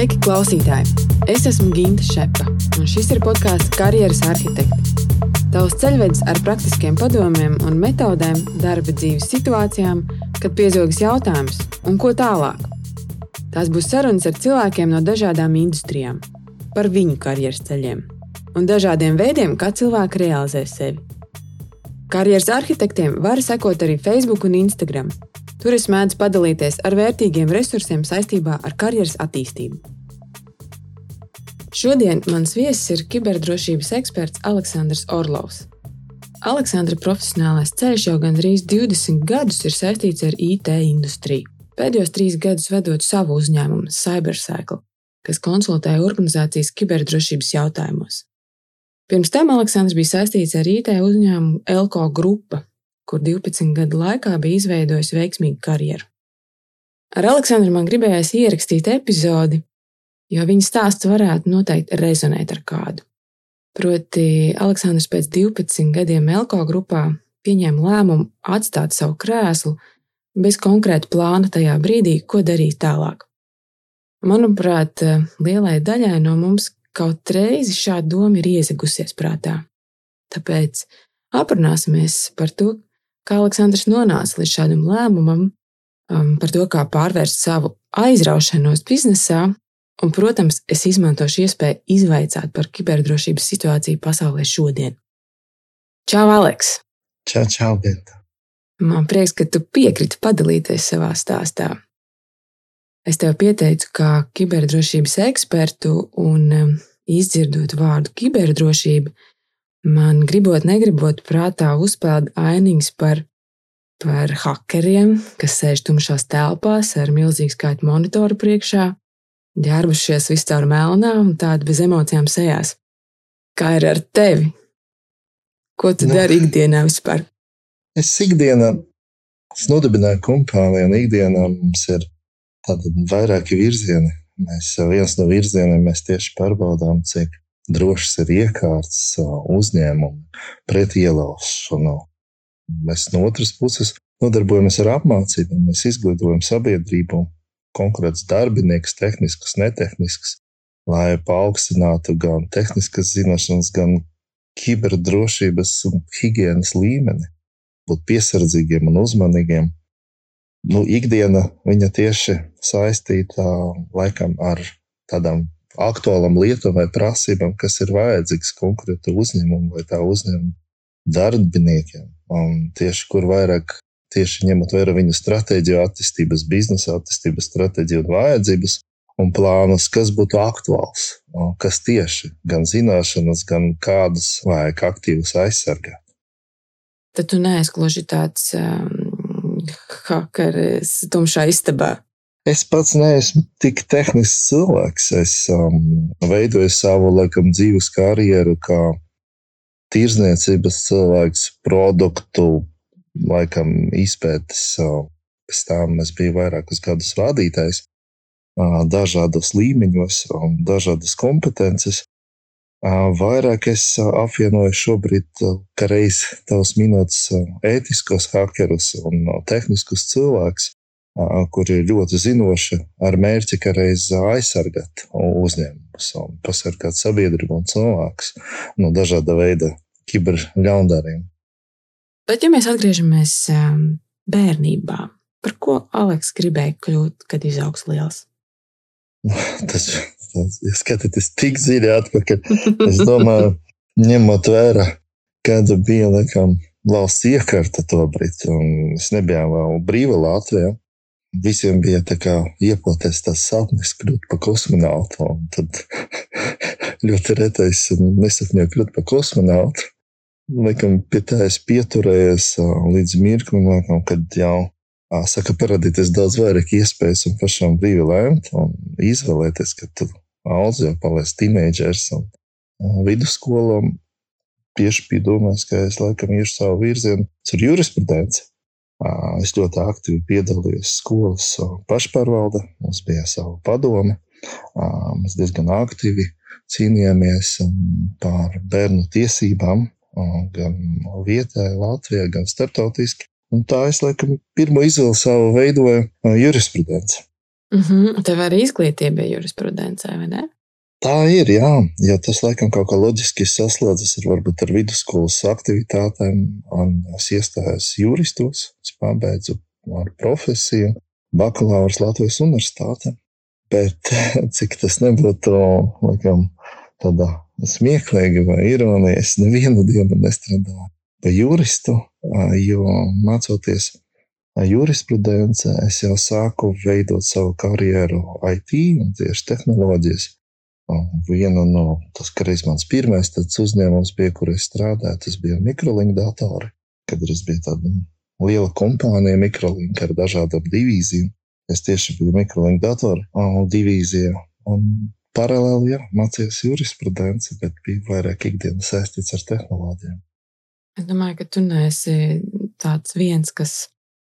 Sveiki, klausītāji! Es esmu Ginta Šepa, un šis ir podkāsts Karjeras arhitekti. Tavs ceļvedis ar praktiskiem padomiem un metodēm darba dzīves situācijām, kad piezogas jautājums, un ko tālāk. Tās būs sarunas ar cilvēkiem no dažādām industrijām, par viņu karjeras ceļiem un dažādiem veidiem, kā cilvēki realizē sevi. Karjeras arhitektiem var sekot arī Facebook un Instagram. Tur es mēdzu padalīties ar vērtīgiem resursiem saistībā ar karjeras attīstību. Šodien mans viesis ir kiberdrošības eksperts Aleksandrs Orlovs. Aleksandra profesionālais ceļš jau gandrīz 20 gadus ir saistīts ar IT industriju. Pēdējos trīs gadus vedot savu uzņēmumu CyberCycle, kas konsultē organizācijas kiberdrošības jautājumos. Pirms tam Aleksandrs bija saistīts ar IT uzņēmumu Elko grupa, kur 12 gadu laikā bija izveidojis veiksmīgu karjeru. Ar Aleksandru man gribējās ierakstīt epizodi, jo viņa stāsts varētu noteikti rezonēt ar kādu. Proti, Aleksandrs pēc 12 gadiem Elko grupā pieņēma lēmumu atstāt savu krēslu bez konkrēta plāna tajā brīdī, ko darīt tālāk. Manuprāt, lielai daļai no mums kaut reizi šāda doma ir iezagusies prātā. Tāpēc aprunāsimies par to, kā Aleksandrs nonāca līdz šādam lēmumam, um, par to, kā pārvērst savu aizraušanos biznesā. Un, protams, es izmantošu iespēju izvaicāt par kiberdrošības situāciju pasaulē šodien. Čau, Aleks! Čau, čau, Genta! Man prieks, ka tu piekriti padalīties savā stāstā. Es tev pieteicu kā kiberdrošības ekspertu, un um, izdzirdot vārdu kiberdrošība, man gribot, negribot, prātā uzpeld ainiņas par, par hakeriem, kas sēž tumšās telpās ar milzīgu skaitu monitoru priekšā, ģērbušies viscaur melnā un tādi bez emocijām sejās. Kā ir ar tevi? Ko tu nu, dari ikdienā vispār? Es ikdienā es nodibināju kompāniju, un ikdienā mums ir vairāki virzieni. Mēs viens no virzieniem mēs tieši pārbaudām, cik drošs ir iekārts uzņēmumu pret ielaušanu. Mēs no otras puses nodarbojamies ar apmācību, mēs izglītojam sabiedrību, konkrēts darbinieks, tehnisks, netehnisks, lai paaugstinātu gan tehniskas zināšanas, gan kiberdrošības un higiēnas līmeni, būt piesardzīgiem un uzmanīgiem. Nu, ikdiena viņa tieši saistīta laikam ar tādām aktuālam lietam vai prasībām, kas ir vajadzīgs konkrēta uzņēmuma vai tā uzņēmuma darbiniekiem. Un tieši kur vairāk, tieši ņemot vērā viņu stratēģiju, attīstības, biznesa attīstības stratēģiju un vajadzības un plānus, kas būtu aktuāls, kas tieši gan zināšanas, gan kādus vajag aktīvus aizsargāt. Tad tu neesi gluži tāds um, hakeris tumšā istabā. Es pats neesmu tik tehnisks cilvēks. Es um, veidoju savu laikam, dzīves karjeru kā tirzniecības cilvēks, produktu laikam, izpētes. Pēc tam es biju vairākus gadus vadītājs, dažādos līmeņos un dažādas kompetences. Vairāk es apvienoju šobrīd, reiz tavs minēts, ētiskos hakerus un tehniskus cilvēkus kuri ir ļoti zinoši ar mērķi, ka reiz aizsargāt uzņēmumus un pasargāt sabiedrību un cilvēkus no dažāda veida kiberļaundariem. Bet, ja mēs atgriežamies bērnībā, par ko Aleks gribēja kļūt, kad izaugs liels? Tas, tas ja skatāties tik dziļi atpakaļ. Es domāju, ņemot vērā, kāda bija laikam, valsts iekārta to brīdi, un es nebiju vēl brīva Latvijā. Visiem bija iepoties tas sapnis kļūt par kosmonautu. Tad ļoti retais nesapņoju kļūt par kosmonautu. Laikam, pie tā es pieturējos līdz mirklim, laikam, kad jau saka parādīties daudz vairāk iespējas un pašam brīvi lēmt un izvēlēties, ka tu audz jau paliec teenagers un vidusskolā. Tieši bija domāts, ka es laikam iešu savu virzienu ar jurisprudenci. Es ļoti aktīvi piedalījos skolas pašpārvalde, mums bija sava padome. Mēs diezgan aktīvi cīnījāmies par bērnu tiesībām, gan vietējā, Latvijā, gan starptautiski. Un tā es laikam pirmo izvēli savu veidoju jurisprudenci. Mm -hmm. Tev arī izglītība ir jurisprudencē, vai ne? Tā ir, jā, jo tas laikam kaut kā loģiski saslēdzas ar, varbūt, ar vidusskolas aktivitātēm. Es iestājos juristos, es pabeidzu ar profesiju, bakalaura Latvijas universitātē. Bet cik tas nebūtu, laikam, tādā smieklīgi vai ironija, es nevienu dienu nestrādāju par juristu, jo mācoties jurisprudencē, es jau sāku veidot savu karjeru IT un tieši tehnoloģijas. Viena no tas, kas mans pirmais uzņēmums bija, kur es strādāju, tas bija mikrolink datori. Kad es biju tāda liela kompānija, mikrolink ar dažādām divīzijām. Es tieši biju mikrolink datoru divīzijā. Un paralēli jā, mācījos jurisprudenci, bet bija vairāk ikdienas saistīts ar tehnoloģijām. Es domāju, ka tu neesi tāds viens, kas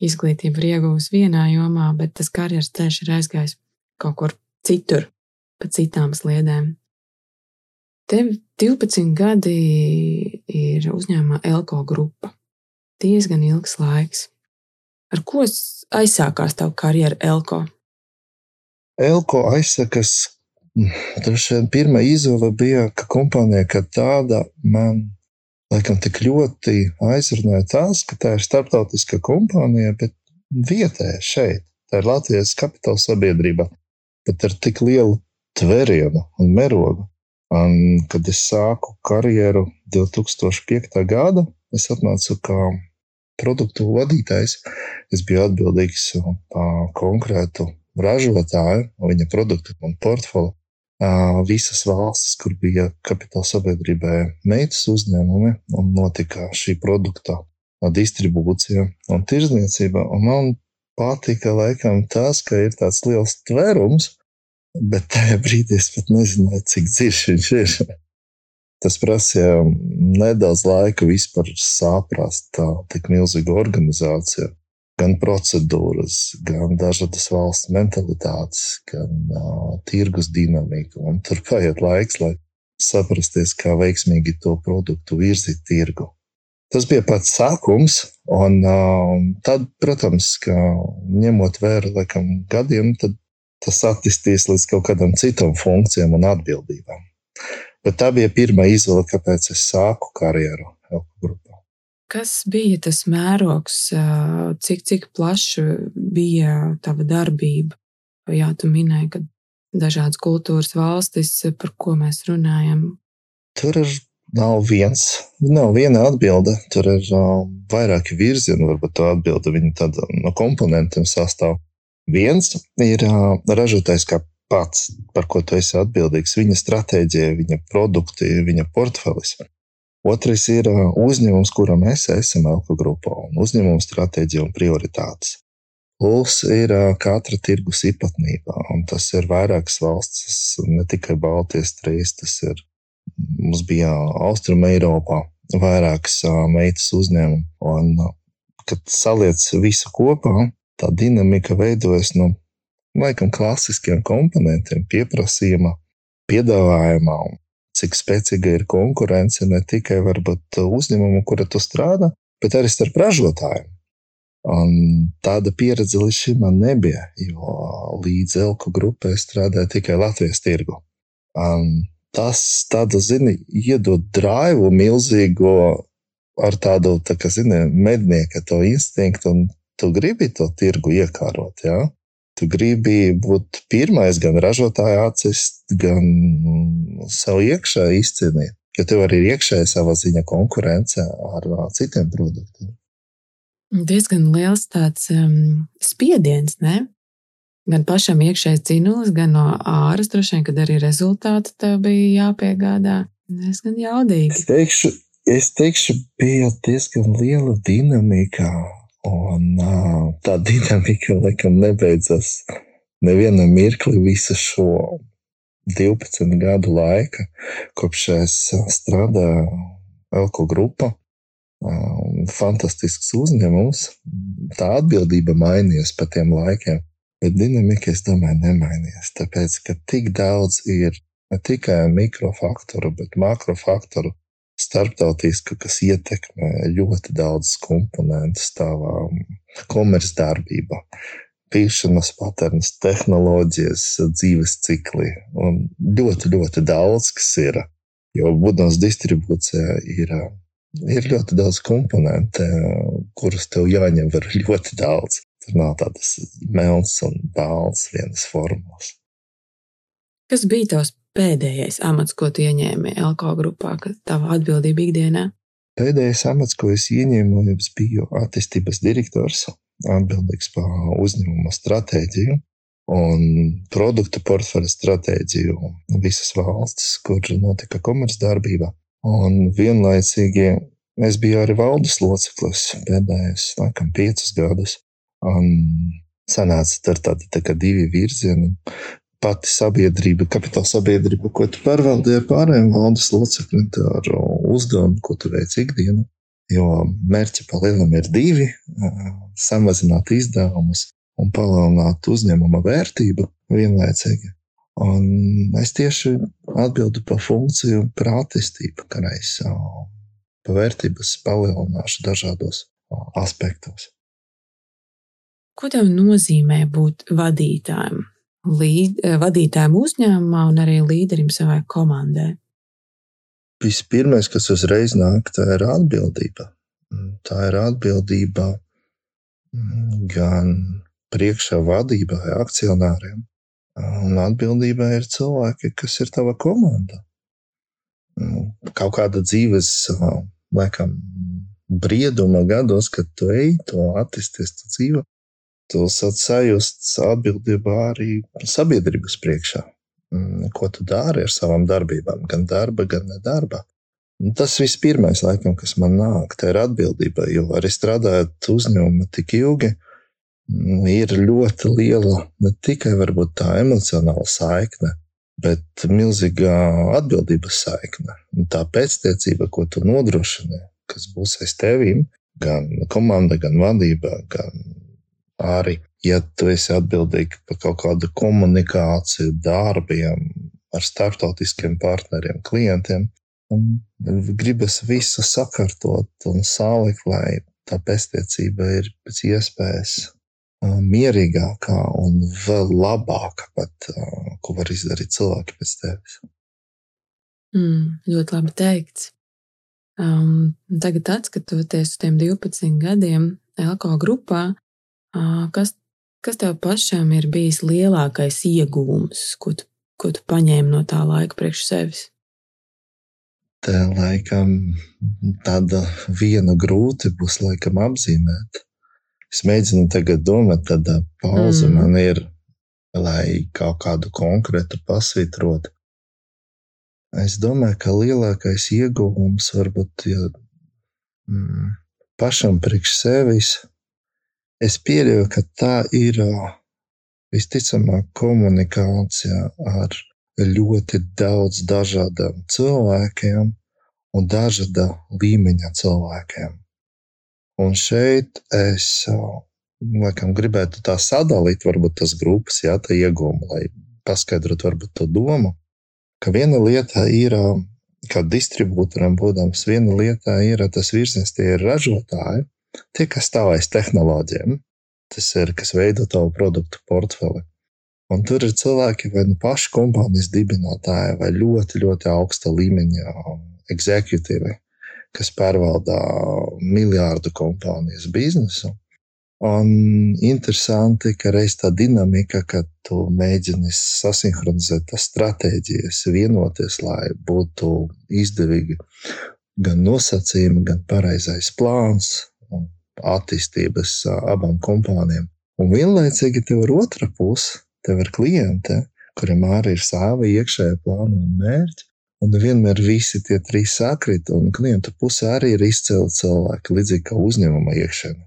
izglītību ir ieguvis vienā jomā, bet tas karjeras ceļš ir aizgājis kaut kur citur, pa citām sliedēm. Tev 12 gadi ir uzņēmumā Elko grupa. Diezgan ilgs laiks. Ar ko aizsākās tava karjera Elko? Elko aizsākas Droši vien pirmā izvēle bija, ka kompānija kā tāda man laikam tik ļoti aizrunāja tas, ka tā ir starptautiska kompānija, bet vietēja šeit. Tā ir Latvijas kapitāla sabiedrība, bet ar tik lielu tverienu un mērogu. Un, kad es sāku karjeru 2005. gada, es atnācu kā produktu vadītājs. Es biju atbildīgs par konkrētu ražotāju, viņa produktu un portfeli visas valstis, kur bija kapitāla sabiedrībai meitas uzņēmumi, un notika šī produkta distribūcija un tirzniecība. Un man patika laikam tas, ka ir tāds liels tvērums, bet tajā brīdī es pat nezināju, cik dziļš viņš ir. Tas prasīja nedaudz laika vispār saprast tā tik milzīgu organizāciju gan procedūras, gan dažādas valsts mentalitātes, gan uh, tirgus dinamika. Un tur paiet laiks, lai saprasties, kā veiksmīgi to produktu virzīt tirgu. Tas bija pats sākums, un uh, tad, protams, ka ņemot vērā laikam, gadiem, tad tas attīstīs līdz kaut kādam citam funkcijam un atbildībām. Bet tā bija pirmā izvēle, kāpēc es sāku karjeru Elku grupā. Kas bija tas mērogs, cik, cik plaša bija tava darbība? Jā, tu minēji, ka dažādas kultūras valstis, par ko mēs runājam. Tur ir nav viens, nav viena atbilde. Tur ir uh, vairāki virzieni, varbūt tā atbilde viņa tāda no komponentiem sastāv. Viens ir uh, ražotājs kā pats, par ko tu esi atbildīgs, viņa stratēģija, viņa produkti, viņa portfelis. Otrais ir uzņēmums, kuram mēs esam Elko grupā, un uzņēmuma stratēģija un prioritātes. Plus ir katra tirgus īpatnība, un tas ir vairākas valstis, ne tikai Baltijas trīs, tas ir, mums bija Austrum Eiropā vairākas meitas uzņēmumi, un kad saliec visu kopā, tā dinamika veidojas no, laikam, klasiskiem komponentiem pieprasījuma, piedāvājumā un cik spēcīga ir konkurence ne tikai varbūt uzņēmumu, kura tu strādā, bet arī starp ražotājiem. Un tāda pieredze līdz šim man nebija, jo līdz Elku grupai strādāja tikai Latvijas tirgu. Un tas tādu, zini, iedod drāvu milzīgo ar tādu, tā kā, zini, mednieka to instinktu, un tu gribi to tirgu iekārot. Ja? Tu gribi būt pirmais, gan ražotāja acis, gan sev iekšā izcīnīt. Jo tev arī ir iekšēji savā ziņā konkurence ar citiem produktiem. Diezgan liels tāds um, spiediens, ne? Gan pašam iekšēji cīnulis, gan no āras, droši vien, kad arī rezultāti tev bija jāpiegādā. Diezgan jaudīgi. Es teikšu, es teikšu bija diezgan liela dinamika Un tā dinamika laikam nebeidzas nevienam mirkli visu šo 12 gadu laika, kopš es strādāju Elko grupā. Fantastisks uzņēmums. Tā atbildība mainījās pa tiem laikiem, bet dinamika, es domāju, nemainījās. Tāpēc, ka tik daudz ir ne tikai mikrofaktoru, bet makrofaktoru starptautisku, kas ietekmē ļoti daudzus komponentus tavā komercdarbībā. pīšanas patērns, tehnoloģijas, dzīves cikli un ļoti, ļoti daudz, kas ir. Jo būdams distribūcijā ir, ir ļoti daudz komponentu, kurus tev jāņem var ļoti daudz. Tur nav tādas melnas un balts vienas formulas. Kas bija tavs pēdējais amats, ko tu ieņēmi LK grupā, kad tava atbildība ikdienā? Pēdējais amats, ko es ieņēmu, bija attīstības direktors, atbildīgs par uzņēmuma stratēģiju un produktu portfeļa stratēģiju visas valstis, kur notika komercdarbība. Un vienlaicīgi es biju arī valdes loceklis pēdējos, laikam, piecus gadus. Un sanāca tur tādi tā kā divi virzieni. Pati sabiedrība, kapitāla sabiedrība, ko tu pārvaldīji pārējiem valdes locekļiem, ar uzdevumu, ko tu veici ikdienā. Jo mērķi palielinām ir divi - samazināt izdevumus un palielināt uzņēmuma vērtību vienlaicīgi. Un es tieši atbildu par funkciju, par attīstību, kā reizē par vērtības palielināšanu dažādos aspektos. Ko tev nozīmē būt vadītājam? Līd, eh, vadītājam uzņēmumā un arī līderim savai komandai? Vispirmais, kas uzreiz nāk, tā ir atbildība. Tā ir atbildība mm, gan priekšā vadībai, akcionāriem, un atbildība ir cilvēki, kas ir tava komanda. Mm, kaut kāda dzīves, laikam, brieduma gados, kad tu ej, to attīsties, tu dzīvo, tu sajust atbildību arī sabiedrības priekšā. Mm, ko tu dari ar savām darbībām, gan darba, gan nedarba. Tas viss pirmais, laikam, kas man nāk, tā ir atbildība. Jo arī strādājot uzņēmumā tik ilgi, mm, ir ļoti liela ne tikai tā emocionāla saikne, bet milzīga atbildības saikne. Un tā pēctecība, ko tu nodrošini, kas būs aiz tevīm, gan komanda, gan vadība, gan arī, ja tu esi atbildīgs par kaut kādu komunikāciju, darbiem ar starptautiskiem partneriem, klientiem, gribas visu sakārtot un salikt, lai tā pēctecība ir pēc iespējas mierīgākā un vēl labāka, pat, ko var izdarīt cilvēki pēc tevis. Mm, ļoti labi teikts. Um, tagad, skatoties uz tiem 12 gadiem Elko grupā, Kas, kas tev pašam ir bijis lielākais iegūms, ko tu, ko tu paņēmi no tā laika priekš sevis? Tā laikam tāda viena grūti būs laikam apzīmēt. Es mēģinu tagad domāt, tāda pauze mm. man ir, lai kaut kādu konkrētu pasvitrot. Es domāju, ka lielākais ieguvums varbūt ja, mm, pašam priekš sevis Es pieļauju, ka tā ir visticamāk komunikācija ar ļoti daudz dažādiem cilvēkiem un dažāda līmeņa cilvēkiem. Un šeit es laikam, gribētu tā sadalīt, varbūt tas grupas, jā, tā iegūma, lai paskaidrotu varbūt to domu, ka viena lieta ir, kā distribūtoram būdams, viena lieta ir tas virziens, tie ir ražotāji, Tie, kas stāv aiz tehnoloģiem, tas ir, kas veido tavu produktu portfeli. Un tur ir cilvēki, vai nu paši kompānijas dibinātāji, vai ļoti, ļoti augsta līmeņa executīvi, kas pārvalda miljārdu kompānijas biznesu. Un interesanti, ka reiz tā dinamika, kad tu mēģini sasinhronizēt tās stratēģijas, vienoties, lai būtu izdevīgi gan nosacījumi, gan pareizais plāns, attīstības abām kompānijām. Un vienlaicīgi tev ir otra puse, tev ir klienti, kuriem arī ir savi iekšējie plāni un mērķi. Un vienmēr visi tie trīs sakrīt, un klientu pusē arī ir izcili cilvēki, līdzīgi kā uzņēmuma iekšēnē,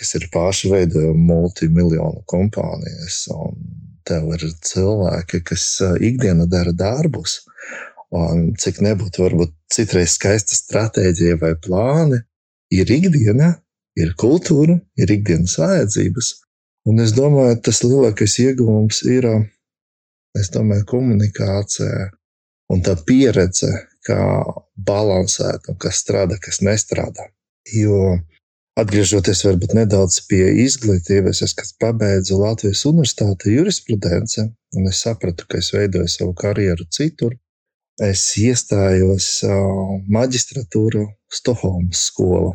kas ir paši veidojumi multimiljonu kompānijas. Un tev ir cilvēki, kas ikdienā dara darbus, un cik nebūtu varbūt citreiz skaista stratēģija vai plāni, ir ikdiena, ir kultūra, ir ikdienas vajadzības. Un es domāju, tas lielākais ieguvums ir domāju, komunikācija un tā pieredze, kā balansēt un kas strādā, kas nestrādā. Jo Atgriežoties varbūt nedaudz pie izglītības, es pabeidzu Latvijas Universitāti jurisprudence, un es sapratu, ka es veidoju savu karjeru citur. Es iestājos maģistratūru Stokholmas skolā.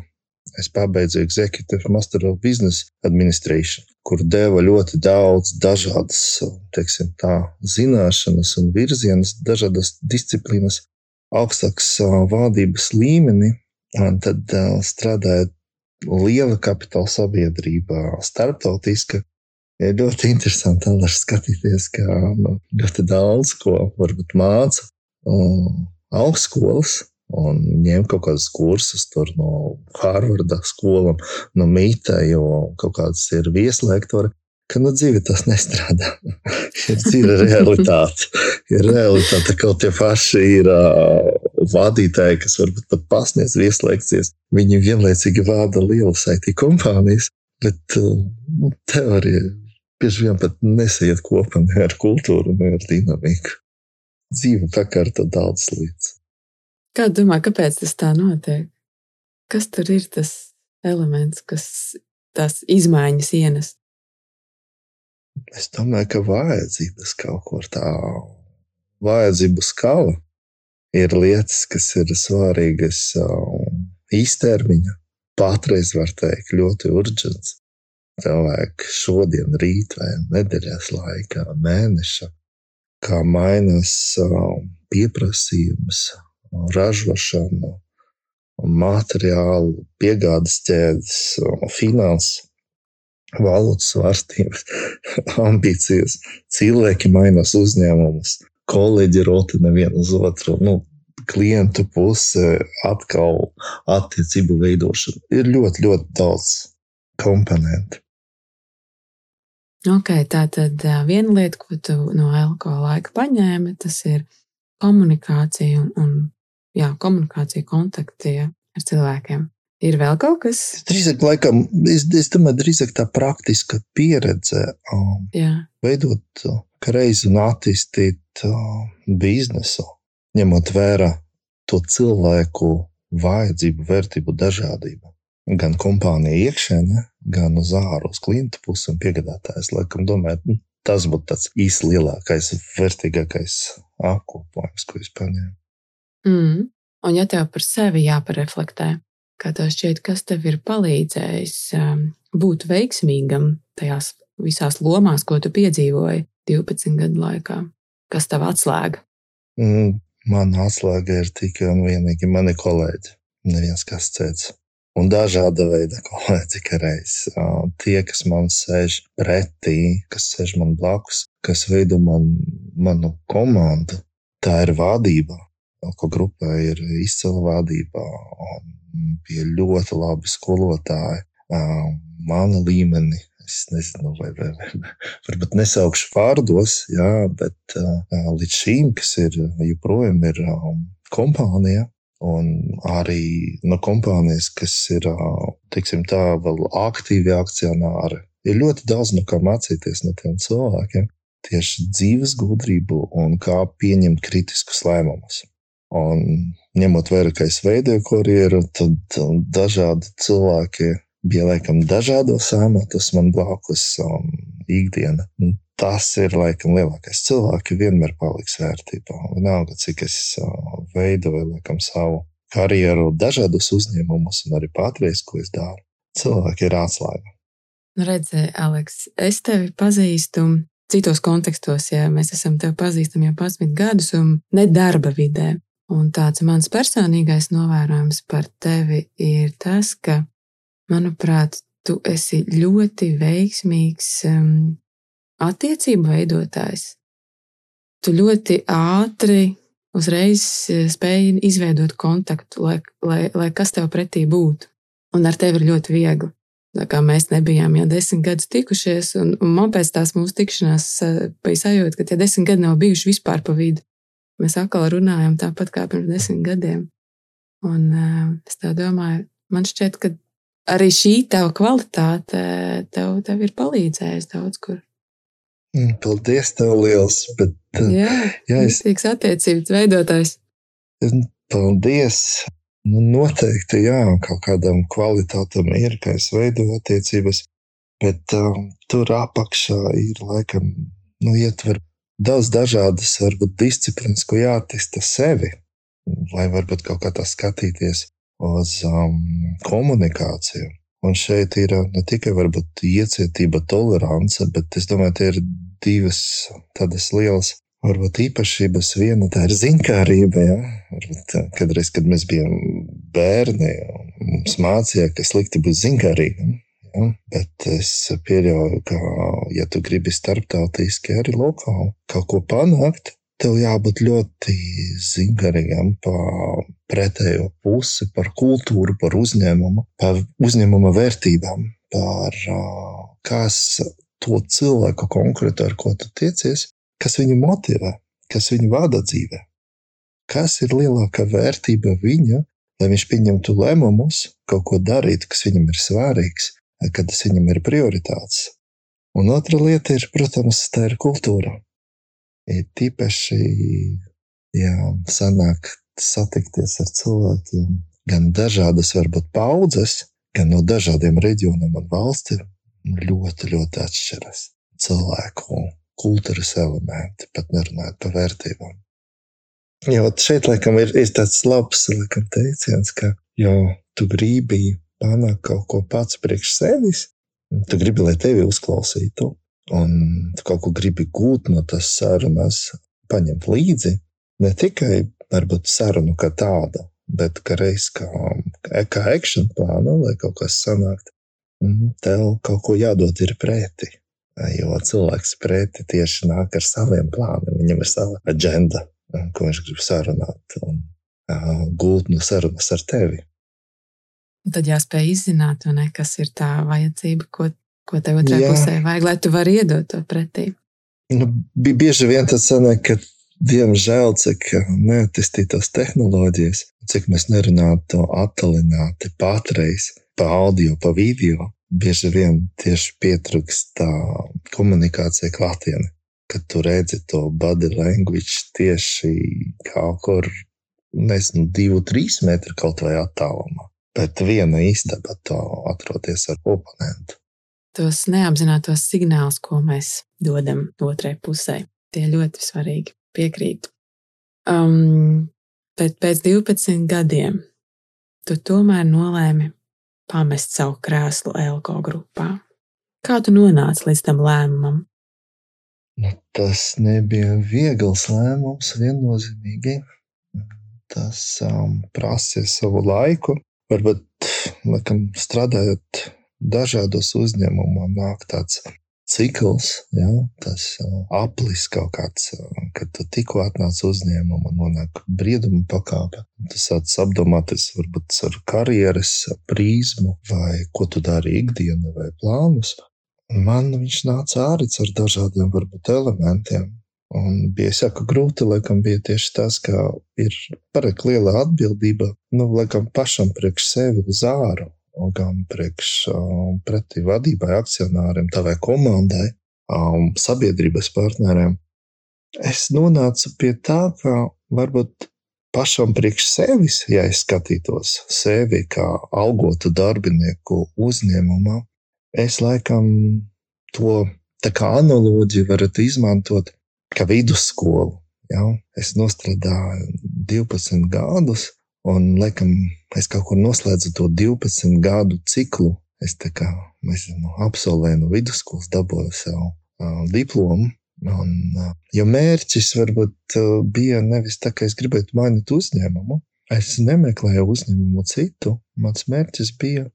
Es pabeidzu Executive Master of Business Administration, kur deva ļoti daudz dažādas teiksim, tā, zināšanas un virzienas, dažādas disciplīnas, augstākas valdības līmenī. Un tad strādājot liela kapitāla sabiedrība, starptautiska. Ir ļoti interesanti skatīties, kā nu, ļoti daudz ko varbūt māca augstskolas un ņem kaut kādus kursus no Harvarda skolām, no Mītā, jo kaut kādas ir vieslektori ka nu, dzīve tas nestrādā. ir dzīve realitāte. Ir realitāte, ka tie paši ir uh, vadītāji, kas varbūt pat pasniedz vieslekcijas. Viņi vienlaicīgi vada lielas IT kompānijas, bet nu, teorija bieži vien pat nesaiet kopā ne ar kultūru, ne ar dinamiku. Dzīve pakārto daudz lietas. Kā domā, kāpēc tas tā notiek? Kas tur ir tas elements, kas tās izmaiņas ienes? Es domāju, ka vajadzības kaut kur tā, vajadzību skala ir lietas, kas ir svarīgas um, īstermiņa. Patreiz var teikt, ļoti urģents. Cilvēki šodien, rīt vai nedēļas laikā, mēneša, kā mainās um, pieprasījums, ražošana, materiālu, piegādes ķēdes, finanses valūtas svārstības, ambīcijas, cilvēki mainās uzņēmumus, kolēģi rotina vienu uz otru. Nu, klientu puse, atkal attiecību veidošana. Ir ļoti, ļoti daudz komponentu. Ok, tā tad viena lieta, ko tu no LKO laika paņēmi, tas ir komunikācija un, un jā, komunikācija kontakti ja, ar cilvēkiem. Ir vēl kaut kas? Drīzāk, laikam, es, es domāju, drīzāk tā praktiska pieredze. Um, Jā. veidot uh, reizi un attīstīt uh, biznesu, ņemot vērā to cilvēku vajadzību, vērtību dažādību. Gan kompānija iekšēnē, gan uz ārā, uz klienta puses un piegādātājs. Laikam, domāju, nu, tas būtu tāds īsti lielākais, vērtīgākais apkopojums, ko es paņēmu. Mm. Un ja tev par sevi jāpareflektē, Kā tev šķiet, kas tev ir palīdzējis um, būt veiksmīgam tajās visās lomās, ko tu piedzīvoji 12 gadu laikā? Kas tev atslēga? Mm, mana atslēga ir tikai un vienīgi mani kolēģi. Neviens kas cits. Un dažāda veida kolēģi, reizes. Tie, kas man sēž pretī, kas sēž man blakus, kas veido man, manu komandu, tā ir vadība. Ko grupā ir izcila vadība. Un bija ļoti labi skolotāji. Mana līmenī es nezinu, vai, vai, vai varbūt nesaukšu vārdos, jā, bet uh, līdz šīm, kas ir joprojām ir um, kompānija, un arī no kompānijas, kas ir, teiksim tā, vēl aktīvi akcionāri, ir ļoti daudz no kā mācīties no tiem cilvēkiem. Tieši dzīves gudrību un kā pieņemt kritiskus lēmumus. Un ņemot vērā, ka es veidoju karjeru, tad dažādi cilvēki bija laikam dažādos amatos man blakus um, ikdiena. Tas ir laikam lielākais. Cilvēki vienmēr paliks vērtībā. Vienalga, cik es uh, veidoju laikam, savu karjeru dažādos uzņēmumos un arī patreiz, ko es daru. Cilvēki ir atslēga. Nu, Redzēji, Aleks, es tevi pazīstu citos kontekstos, ja mēs esam tevi pazīstami jau 11 gadus, un ne darba vidē. Un tāds mans personīgais novērojums par tevi ir tas, ka, manuprāt, tu esi ļoti veiksmīgs um, attiecību veidotājs. Tu ļoti ātri uzreiz uh, spēji izveidot kontaktu, lai, lai, lai kas tev pretī būtu. Un ar tevi ir ļoti viegli. Tā kā mēs nebijām jau desmit gadus tikušies, un, un man pēc tās mūsu tikšanās uh, bija sajūta, ka tie desmit gadi nav bijuši vispār pa vidu mēs atkal runājam tāpat kā pirms desmit gadiem. Un uh, es tā domāju, man šķiet, ka arī šī tava kvalitāte tev, tev ir palīdzējusi daudz kur. Mm, paldies, tev liels! Bet, jā, jā es... attiecības veidotājs. Paldies! Nu, noteikti, jā, kaut kādam kvalitātam ir, ka es veidoju attiecības, bet um, tur apakšā ir laikam, nu, ietver daudz dažādas, varbūt, disciplīnas, ko jāattīsta sevi, lai varbūt kaut kā tā skatīties uz um, komunikāciju. Un šeit ir uh, ne tikai varbūt, iecietība, tolerance, bet es domāju, tie ir divas tādas lielas varbūt īpašības. Viena tā ir zinkārība. Ja? Varbūt, kadreiz, kad mēs bijām bērni, mums mācīja, ka slikti būt zinkārīgam. Ja? Bet es pieļauju, ka, ja tu gribi starptautiski arī lokāli kaut ko panākt, tev jābūt ļoti zingarīgam par pretējo pusi, par kultūru, par uzņēmumu, par uzņēmuma vērtībām, par kas to cilvēku konkrēti, ar ko tu tiecies, kas viņu motivē, kas viņu vada dzīvē. Kas ir lielākā vērtība viņa, lai viņš pieņemtu lēmumus, kaut ko darītu, kas viņam ir svarīgs, kad tas viņam ir prioritāts. Un otra lieta ir, protams, tā ir kultūra. Ir tīpaši, ja sanāk satikties ar cilvēkiem, gan dažādas, varbūt paudzes, gan no dažādiem reģioniem un valstīm, ļoti, ļoti atšķiras. Cilvēku kultūras elementi, pat nerunājot par vērtībām. Jo šeit, laikam, ir, ir tāds labs laikam, teiciens, ka jau tu gribi panākt kaut ko pats priekš sevis, tu gribi, lai tevi uzklausītu, un tu kaut ko gribi gūt no tas sarunas, paņemt līdzi ne tikai varbūt sarunu kā tādu, bet kā reiz kā, kā action plānu, lai kaut kas sanāktu. Mhm, tev kaut ko jādod ir pretī. Jo cilvēks pretī tieši nāk ar saviem plāniem. Viņam ir sava aģenda, ko viņš grib sarunāt un uh, gūt no sarunas ar tevi. Tad jāspēj izzināt, ne, kas ir tā vajadzība, ko, ko tev otrā Jā. pusē vajag, lai tu vari iedot to pretī. Nu, bieži vien tas sanāk, ka diemžēl, cik neattīstītās tehnoloģijas, cik mēs nerunātu attālināti patreiz, pa audio, pa video, bieži vien tieši pietrūkst tā komunikācija klātienē. Kad tu redzi to body language tieši kaut kur, nezinu, divu, trīs metru kaut vai attālumā. Bet viena istaba to atroties ar oponentu. Tos neapzinātos signālus, ko mēs dodam otrai pusē, tie ļoti svarīgi. Piekrītu. Um, bet pēc 12 gadiem tu tomēr nolēmi pamest savu krēslu Elko grupā. Kā tu nonāci līdz tam lēmumam? Nu, tas nebija viegls lēmums, viennozīmīgi. Tas um, prasīja savu laiku. Varbūt, laikam, strādājot dažādos uzņēmumos, nāk tāds cikls, ja, tas uh, aplis kaut kāds, uh, kad tu tikko atnāc uzņēmumā, nonāk brieduma pakāpe. Tu sāc apdomāties varbūt ar karjeras prizmu, vai ko tu dari ikdienā, vai plānus. Man viņš nāca ārits ar dažādiem varbūt elementiem. Un bija jāsaka, grūti, laikam, bija tieši tas, ka ir parek liela atbildība, nu, laikam, pašam priekš sevi uz āru gan priekš um, pretī vadībai, akcionāriem, tavai komandai, um, sabiedrības partneriem. Es nonācu pie tā, ka varbūt pašam priekš sevis, ja es skatītos sevi kā algotu darbinieku uzņēmumā, es laikam to tā kā analoģiju varētu izmantot kā vidusskolu. Ja? Es strādāju 12 gadus, Un, laikam, es kaut kur noslēdzu to 12 gadu ciklu. Es tā kā nezinu, absolvēju no vidusskolas, dabūju savu uh, diplomu. Un, uh, jo mērķis varbūt uh, bija nevis tā, ka es gribētu mainīt uzņēmumu. Es nemeklēju uzņēmumu citu. Mans mērķis bija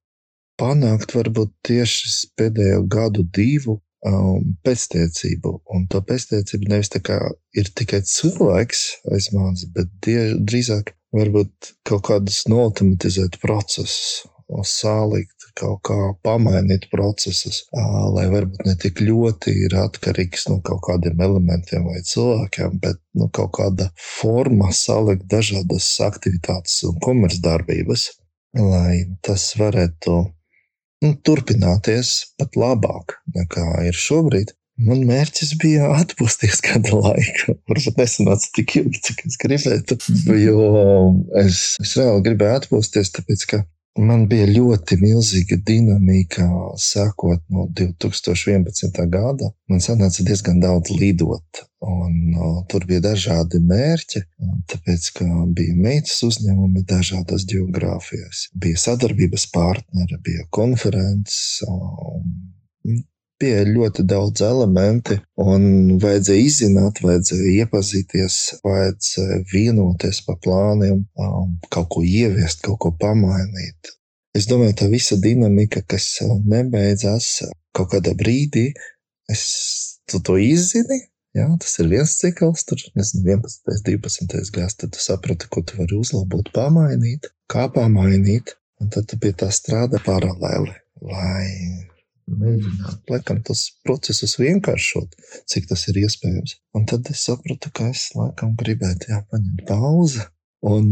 panākt varbūt tieši pēdējo gadu, divu um, pēctecību. Un to pēctecību nevis tā kā ir tikai cilvēks aiz manis, bet drīzāk varbūt kaut kādus noautomatizēt procesus, sālikt, kaut kā pamainīt procesus, lai varbūt ne tik ļoti ir atkarīgs no kaut kādiem elementiem vai cilvēkiem, bet nu, kaut kāda forma salikt dažādas aktivitātes un komercdarbības, lai tas varētu nu, turpināties pat labāk nekā ir šobrīd. Man mērķis bija atpūsties kādu laiku. Varbūt nesanāca tik ilgi, cik es gribētu. Jo es, es reāli gribēju atpūsties, tāpēc ka man bija ļoti milzīga dinamika sākot no 2011. gada. Man sanāca diezgan daudz lidot, un uh, tur bija dažādi mērķi. Tāpēc, ka bija meitas uzņēmumi dažādās geogrāfijās, bija sadarbības partneri, bija konferences. Bija ļoti daudz elementi, un vajadzēja izzināt, vajadzēja iepazīties, vajadzēja vienoties par plāniem, um, kaut ko ieviest, kaut ko pamainīt. Es domāju, tā visa dinamika, kas nebeidzās kaut kādā brīdī, es tu to izzini. Jā, tas ir viens cikls, tur nezinu, 11, 12 gads. Tad tu saproti, ko tu vari uzlabot, pamainīt, kā pamainīt. Un tad tu pie tā strādā paralēli, lai mēģināt laikam, tos procesus vienkāršot, cik tas ir iespējams. Un tad es sapratu, ka es laikam gribētu jā, paņemt pauzi. Un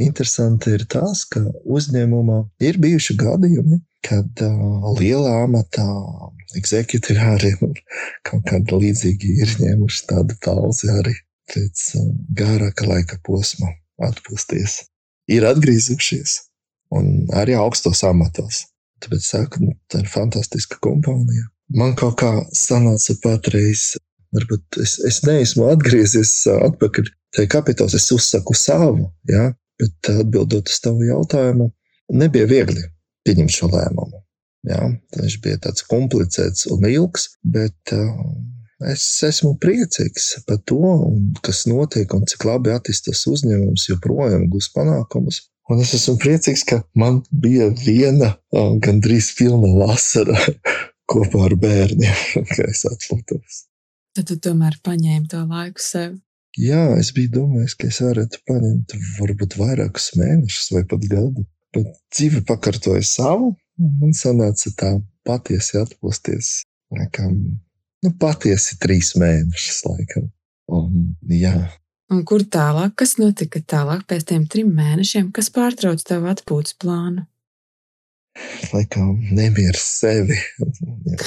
interesanti ir tas, ka uzņēmumā ir bijuši gadījumi, kad uh, lielā amatā eksekutīvi un kaut kāda līdzīga ir ņēmuši tādu pauzi arī pēc uh, garāka laika posma atpūsties. Ir atgriezušies un arī augstos amatos. Tāpēc saku, nu, tā ir fantastiska kompānija. Man kaut kā sanāca patreiz, varbūt es, es neesmu atgriezies atpakaļ tajā kapitāls, es uzsaku savu, ja? bet atbildot uz tavu jautājumu, nebija viegli pieņemt šo lēmumu. Ja? Viņš bija tāds komplicēts un ilgs, bet uh, es esmu priecīgs par to, kas notiek un cik labi attīstās uzņēmums, joprojām gūs panākumus. Un es esmu priecīgs, ka man bija viena gandrīz pilna vasara kopā ar bērniem, kad es atpūtos. Tad tu tomēr paņēmi to laiku sev. Jā, es biju domājis, ka es varētu paņemt varbūt vairākus mēnešus vai pat gadu. Bet dzīve pakārtoja savu, un man sanāca tā patiesi atpūsties. Laikam, nu, patiesi trīs mēnešus, laikam. Un, jā, Un kur tālāk, kas notika tālāk pēc tiem trim mēnešiem, kas pārtrauc tavu atpūtas plānu? Laikam nemieris sevi,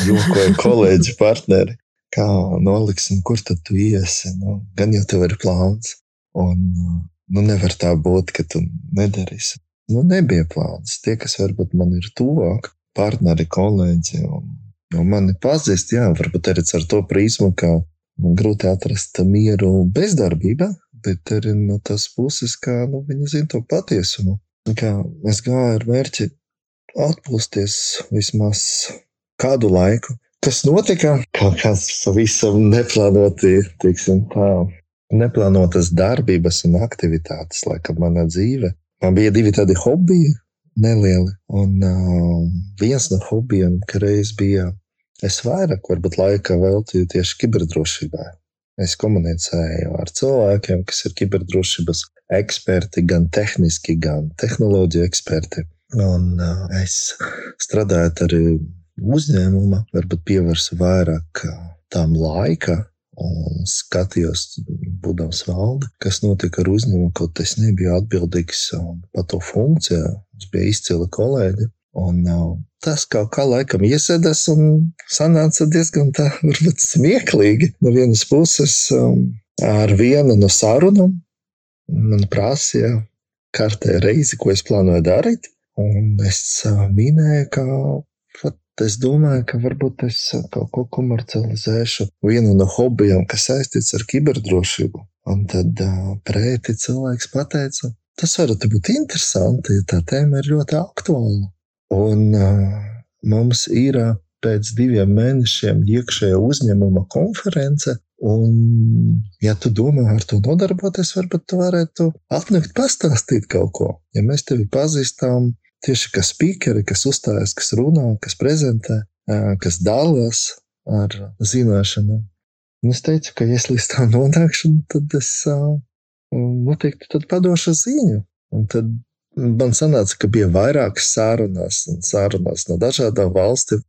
jokoja kolēģi partneri. Kā noliksim, kur tad tu iesi? Nu, gan jau tev ir plāns, un nu, nevar tā būt, ka tu nedarīsi. Nu, nebija plāns. Tie, kas varbūt man ir tuvāk, partneri, kolēģi, un, un mani pazīst, jā, varbūt arī ar to prizmu, ka grūti atrast mieru bezdarbībā, bet arī no tās puses, kā nu, viņi zina to patiesumu. Kā es gāju ar mērķi atpūsties vismaz kādu laiku. Kas notika? Kaut kāds pavisam neplānoti, teiksim tā, neplānotas darbības un aktivitātes, laikam, manā dzīvē. Man bija divi tādi hobiji, nelieli. Un uh, viens no hobijiem reiz bija Es vairāk varbūt laika veltīju tieši kiberdrošībai. Es komunicēju ar cilvēkiem, kas ir kiberdrošības eksperti, gan tehniski, gan tehnoloģiju eksperti. Un uh, es strādāju arī uzņēmumā, varbūt pievērsu vairāk tam laika un skatījos, būdams valde, kas notika ar uzņēmumu, kaut es nebiju atbildīgs par to funkciju. Mums bija izcili kolēģi, Un uh, tas kaut kā laikam iesēdās un sanāca diezgan tā, varbūt smieklīgi. No vienas puses, um, ar vienu no sarunām man prasīja kārtē reizi, ko es plānoju darīt. Un es uh, minēju, ka es domāju, ka varbūt es kaut ko komercializēšu vienu no hobijiem, kas saistīts ar kiberdrošību. Un tad uh, prēti cilvēks pateica, tas varētu būt interesanti, ja tā tēma ir ļoti aktuāla. Un mums ir pēc diviem mēnešiem iekšējā uzņēmuma konference. Un, ja tu domā ar to nodarboties, varbūt tu varētu atnākt, pastāstīt kaut ko. Ja mēs tevi pazīstam tieši kā speakeri, kas uzstājas, kas runā, kas prezentē, kas dalās ar zināšanām. Es teicu, ka, ja es līdz tam nonākšu, tad es noteikti tad padošu ziņu. Un tad man sanāca, ka bija vairākas sarunas un sarunas no dažādām valstīm.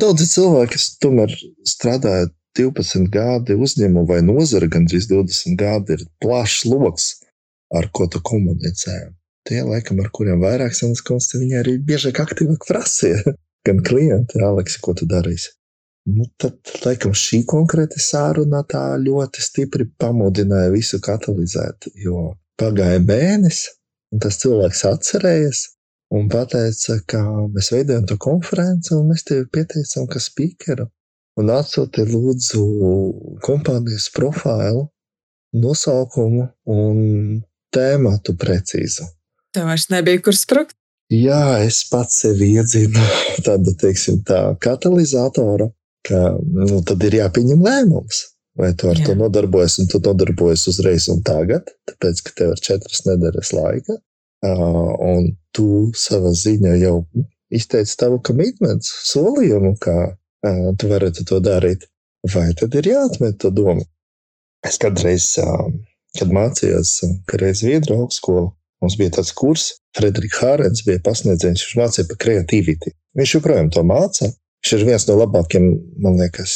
Daudzi cilvēki, kas tomēr strādāja 12 gadi uzņēmumā vai nozara, gandrīz 20 gadi, ir plašs lokus, ar ko tu komunicē. Tie, laikam, ar kuriem vairāk sanas konsti, viņi arī biežāk aktīvāk prasīja. Gan klienti, Aleks, ko tu darīsi? Nu, tad, laikam, šī konkrēta sāruna tā ļoti stipri pamudināja visu katalizēt. Jo pagāja mēnesis, un tas cilvēks atcerējās un teica, ka mēs veidojam to konferenci, un mēs tevi pieteicām kā speakeru. Un atsūti lūdzu kompānijas profilu, nosaukumu un tēmatu precīzu. Tev vairs nebija kur sprukt? Jā, es pats sevi iedzinu tādu, teiksim, tā katalizatoru ka nu, tad ir jāpieņem lēmums. Vai tu ar Jā. to nodarbojies, un tu nodarbojies uzreiz un tagad, tāpēc, ka tev ir četras nedēļas laika, un tu savā ziņā jau izteici tavu komitmentu, solījumu, ka tu varētu to darīt. Vai tad ir jāatmet to domu? Es kādreiz, kad mācījos Kareizes Viedru augstskolu, mums bija tāds kurs, Frederiks Hārens bija pasniedzējis, viņš mācīja par kreativitāti. Viņš joprojām to māca, Viņš ir viens no labākajiem, man liekas,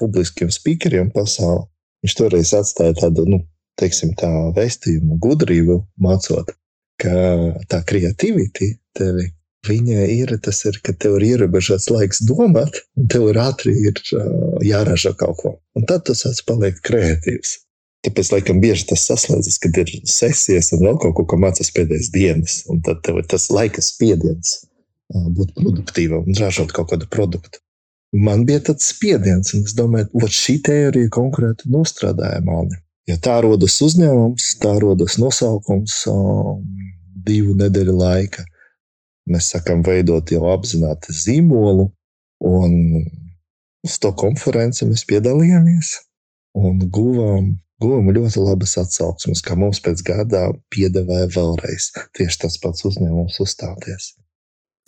publiskiem speakeriem pasaulē. Viņš toreiz atstāja tādu, nu, teiksim, tā vēstījumu, gudrību mācot, ka tā kreativitāte tevi. Viņa ir tas, ir, ka tev ir ierobežots laiks domāt, un tev ir ātri ir, uh, jāražo kaut ko. Un tad tu sāc palikt kreatīvs. Tāpēc, laikam, bieži tas saslēdzas, kad ir sesijas un vēl kaut ko, ko mācās pēdējās dienas, un tad tev ir tas laika spiediens būt produktīvam un ražot kaut kādu produktu. Man bija tāds spiediens, un es domāju, ka šī teorija konkrēti nostrādāja mani. Ja tā rodas uzņēmums, tā rodas nosaukums um, divu nedēļu laika. Mēs sākam veidot jau apzināti zīmolu, un uz to konferenci mēs piedalījāmies un guvām, guvām ļoti labas atsauksmes, kā mums pēc gada piedāvāja vēlreiz tieši tas pats uzņēmums uzstāties.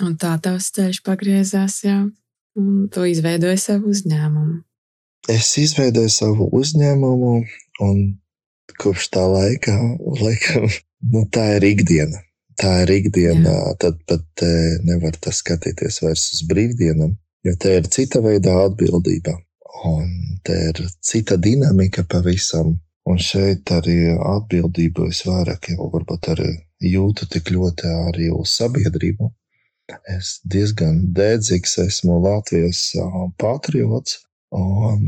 Un tā tavs ceļš pagriezās, jā, un tu izveidoji savu uzņēmumu. Es izveidoju savu uzņēmumu, un kopš tā laika, laikam, nu, tā ir ikdiena. Tā ir ikdiena, jā. tad pat nevar tas skatīties vairs uz brīvdienām, jo te ir cita veida atbildība, un te ir cita dinamika pavisam. Un šeit arī atbildību es vairāk jau varbūt arī jūtu tik ļoti arī uz sabiedrību, Es diezgan dedzīgs esmu Latvijas patriots, un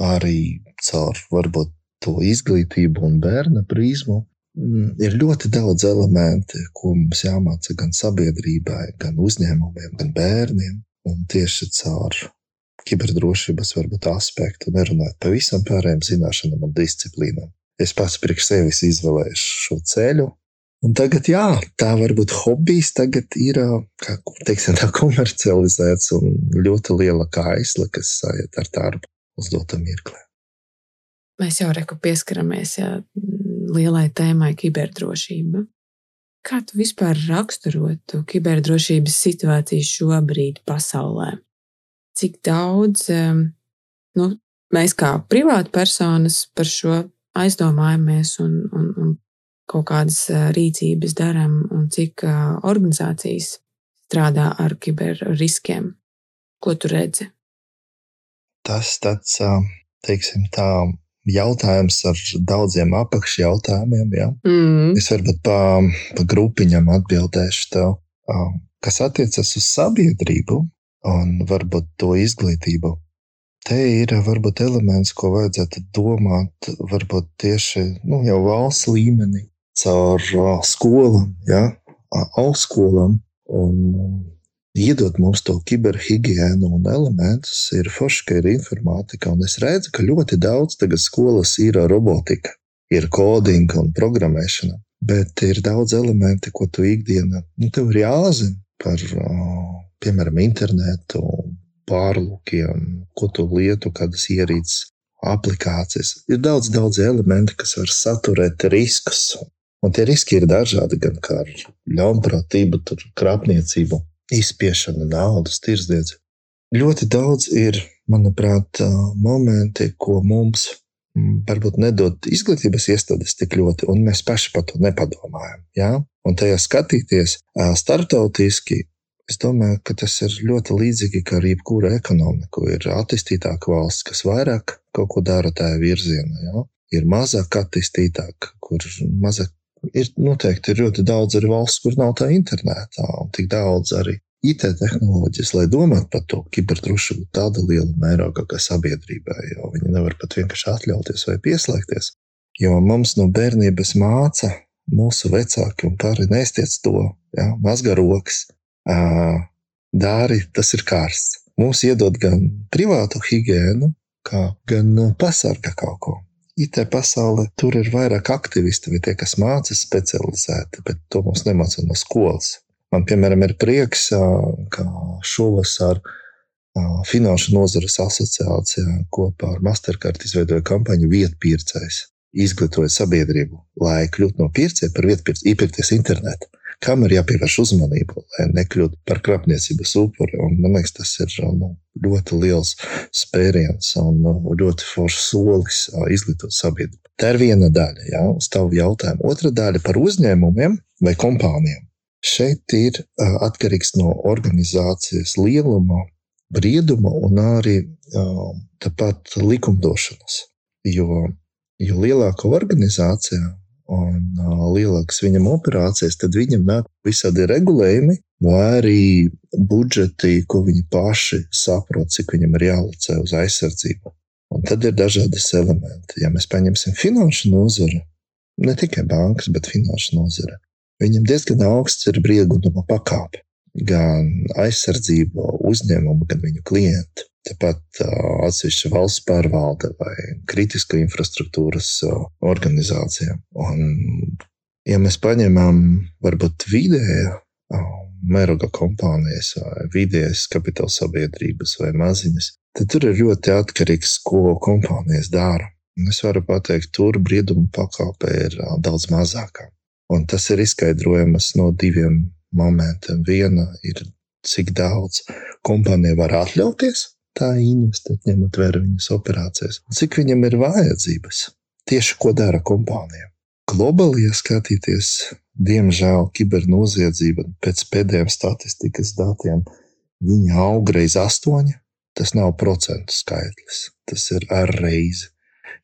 arī caur varbūt to izglītību un bērna prizmu. Mm, ir ļoti daudz elementu, ko mums jāmāca gan sabiedrībai, gan uzņēmumiem, gan bērniem. Un tieši caur kiberdrošības varbūt aspektu, nerunājot par visam pārējiem zināšanām un disciplīnām. Es pats priekš sevis izvēlēju šo ceļu, Un tagad, jā, tā varbūt hobijs tagad ir kā, teiksim, tā komercializēts un ļoti liela kaisla, kas aiziet ar darbu uz dotu mirkli. Mēs jau reku pieskaramies jā, lielai tēmai kiberdrošība. Kā tu vispār raksturotu kiberdrošības situāciju šobrīd pasaulē? Cik daudz nu, mēs kā privātpersonas par šo aizdomājamies un, un, un kaut kādas rīcības darām un cik organizācijas strādā ar kiberriskiem. Ko tu redzi? Tas tāds, teiksim, tā jautājums ar daudziem apakšjautājumiem. Ja? Mm. Es varbūt pa, pa grupiņam atbildēšu tev, kas attiecas uz sabiedrību un varbūt to izglītību. Te ir varbūt elements, ko vajadzētu domāt, varbūt tieši nu, jau valsts līmenī, caur skolām, ja, augstskolām. Un iedot mums to kiberhigiēnu un elementus, ir forši, ka ir informātika. Un es redzu, ka ļoti daudz tagad skolas ir robotika, ir kodinga un programmēšana. Bet ir daudz elementi, ko tu ikdienā, nu, tev ir jāzina par, piemēram, internetu, pārlūkiem, ko tu lietu, kādas ierīces, aplikācijas. Ir daudz, daudz elementi, kas var saturēt riskus Un tie riski ir dažādi, gan kā ļaunprātība, krāpniecība, izspiešana, naudas, tirdzniecība. Ļoti daudz ir, manuprāt, momenti, ko mums varbūt nedod izglītības iestādes tik ļoti, un mēs paši par to nepadomājam. Ja? Un tajā skatīties starptautiski, es domāju, ka tas ir ļoti līdzīgi kā ar jebkuru ekonomiku. Ir attīstītāka valsts, kas vairāk kaut ko dara tajā virzienā. Ja? Ir mazāk attīstītāka, kur mazāk ir noteikti ir ļoti daudz arī valsts, kur nav tā internetā, un tik daudz arī IT tehnoloģijas, lai domātu par to kiberdrošību tāda liela mērogā kā sabiedrībai, jo viņi nevar pat vienkārši atļauties vai pieslēgties. Jo mums no bērnības māca mūsu vecāki un pāri nestiec to, ja, mazgā rokas, dāri, tas ir karsts. Mums iedod gan privātu higiēnu, gan pasargā kaut ko. IT pasaulē tur ir vairāk aktivisti vai tie, kas mācās specializēti, bet to mums nemācās no skolas. Man, piemēram, ir prieks, ka šovasar Finanšu nozares asociācijā kopā ar Mastercard izveidoja kampaņu Vietpircējs. Izglītoja sabiedrību, lai kļūtu no pircēja par vietpircēju, iepirkties internetā. Kam ir jāpievērš uzmanība, lai nekļūtu par krāpniecības upuri? Un, man liekas, tas ir nu, ļoti liels spēriens un nu, ļoti foršs solis izglītot sabiedrību. Tā ir viena daļa, ja, uz tavu jautājumu. Otra daļa par uzņēmumiem vai kompānijām. Šeit ir atkarīgs no organizācijas lieluma, brieduma un arī tāpat likumdošanas. Jo, jo lielāka organizācija un lielākas viņam operācijas, tad viņam nāk visādi regulējumi, vai arī budžeti, ko viņi paši saprot, cik viņam ir jālicē uz aizsardzību. Un tad ir dažādas elementi. Ja mēs paņemsim finanšu nozari, ne tikai bankas, bet finanšu nozari, Viņam diezgan augsts ir brīvguduma pakāpe. Gan aizsardzība uzņēmumu, gan viņu klientu. Tāpat atsevišķa valsts pārvalde vai kritiska infrastruktūras organizācija. Un, ja mēs paņemam varbūt vidēju mēroga kompānijas vai vidējas kapitāla sabiedrības vai maziņas, tad tur ir ļoti atkarīgs, ko kompānijas dara. Es varu pateikt, tur brieduma pakāpe ir daudz mazāka. Un tas ir izskaidrojams no diviem momentiem. Viena ir, cik daudz kompānija var atļauties tā investēt, ņemot vērā viņas operācijas, cik viņam ir vajadzības. Tieši ko dara kompānija. Globāli, ja skatīties, diemžēl kibernoziedzība pēc pēdējiem statistikas datiem, viņa aug reiz astoņi. Tas nav procentu skaitlis, tas ir ar reizi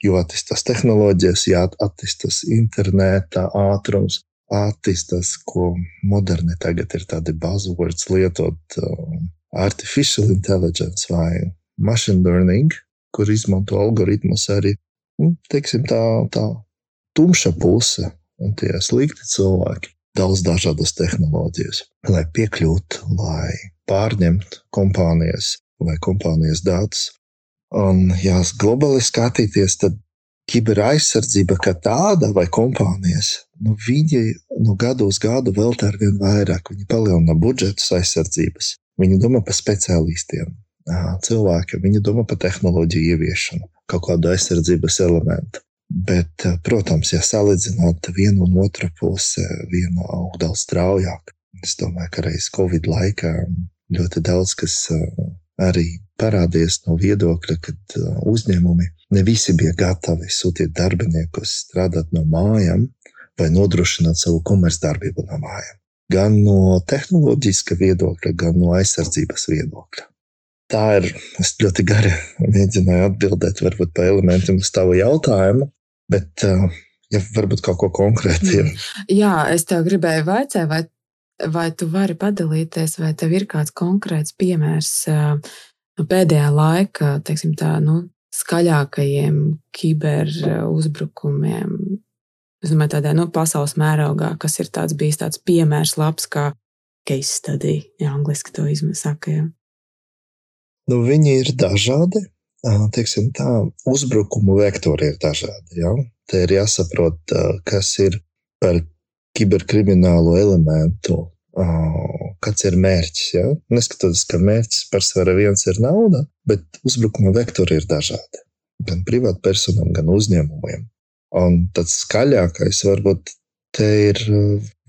jo attīstās tehnoloģijas, jāattīstās interneta ātrums, attīstās, ko moderni tagad ir tādi buzzwords lietot, um, artificial intelligence vai machine learning, kur izmanto algoritmus arī, nu, teiksim, tā, tā tumša puse un tie slikti cilvēki. Daudz dažādas tehnoloģijas, lai piekļūtu, lai pārņemtu kompānijas vai kompānijas datus, Un, ja globāli skatīties, tad kiberaizsardzība kā tāda vai kompānijas, nu, viņi no gadu uz gadu veltā ar vien vairāk. Viņi palielina budžetus aizsardzības. Viņi domā par speciālistiem, cilvēkiem, viņi domā par tehnoloģiju ieviešanu, kaut kādu aizsardzības elementu. Bet, protams, ja salīdzināt vienu un otru pusi, viena aug daudz straujāk. Es domāju, ka reiz Covid laikā ļoti daudz kas arī parādījies no viedokļa, ka uh, uzņēmumi ne visi bija gatavi sūtīt darbiniekus strādāt no mājām vai nodrošināt savu komercdarbību no mājām. Gan no tehnoloģiska viedokļa, gan no aizsardzības viedokļa. Tā ir. Es ļoti gari mēģināju atbildēt, varbūt pa elementiem uz tavu jautājumu, bet uh, ja varbūt kaut ko konkrēti. Jā, es tev gribēju vaicāt, vai, vai tu vari padalīties, vai tev ir kāds konkrēts piemērs nu, pēdējā laika, teiksim tā, nu, skaļākajiem kiber uzbrukumiem. Es domāju, tādā nu, pasaules mērogā, kas ir tāds bijis tāds piemērs, labs kā case study, ja angliski to izsaka. Ja. Nu, viņi ir dažādi. Teiksim, tā, uzbrukumu vektori ir dažādi. Ja? Te ir jāsaprot, kas ir par kiberkriminālu elementu kāds ir mērķis. Ja? Neskatoties, ka mērķis pārsvarā viens ir nauda, bet uzbrukuma vektori ir dažādi. Gan privātpersonām, gan uzņēmumiem. Un tāds skaļākais varbūt te ir,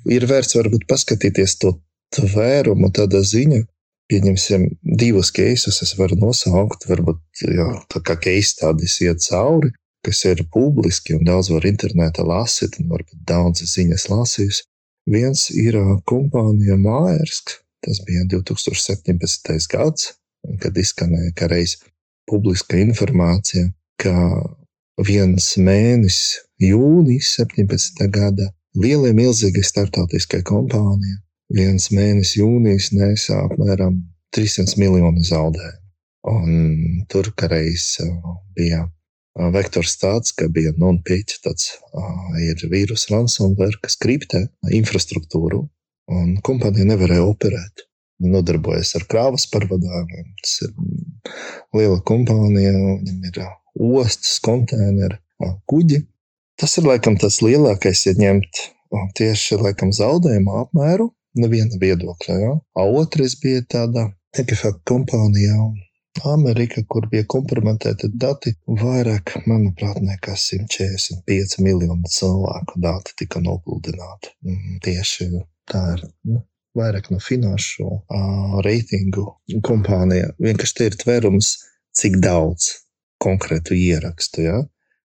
ir vērts varbūt paskatīties to tvērumu, tāda ziņa. Pieņemsim divus keisus, es varu nosaukt, varbūt jā, tā kā keisi tādas iet cauri, kas ir publiski un daudz var internetā lasīt, un varbūt daudz ziņas lasījusi. Viens ir kompānija Maersk, tas bija 2017. gads, kad izskanēja kā reiz publiska informācija, ka viens mēnesis, jūnijas 17. gada, lielai milzīgai startautiskai kompānijai viens mēnesis jūnijas nesā apmēram 300 miljonu zaudējumu. Un tur reiz bija vektors tāds, ka bija non-pitch, tāds ir vīrusu ransomware, kas kriptē infrastruktūru, un kompānija nevarēja operēt. Nodarbojas ar krāvas pārvadājumiem. Tas ir liela kompānija, viņiem ir ostas, konteineri, kuģi. Tas ir laikam tas lielākais, ja ņemt tieši laikam, zaudējumu apmēru, neviena viedokļa. Ja? A otrs bija tādā Ekifa kompānijā, Amerika, kur bija kompromitēti dati, vairāk, manuprāt, nekā 145 miljonu cilvēku dati tika nopludināti. Mm, tieši tā ir. Nu, vairāk no finanšu uh, reitingu kompānijā. Vienkārši tie ir tvērums, cik daudz konkrētu ierakstu. Ja?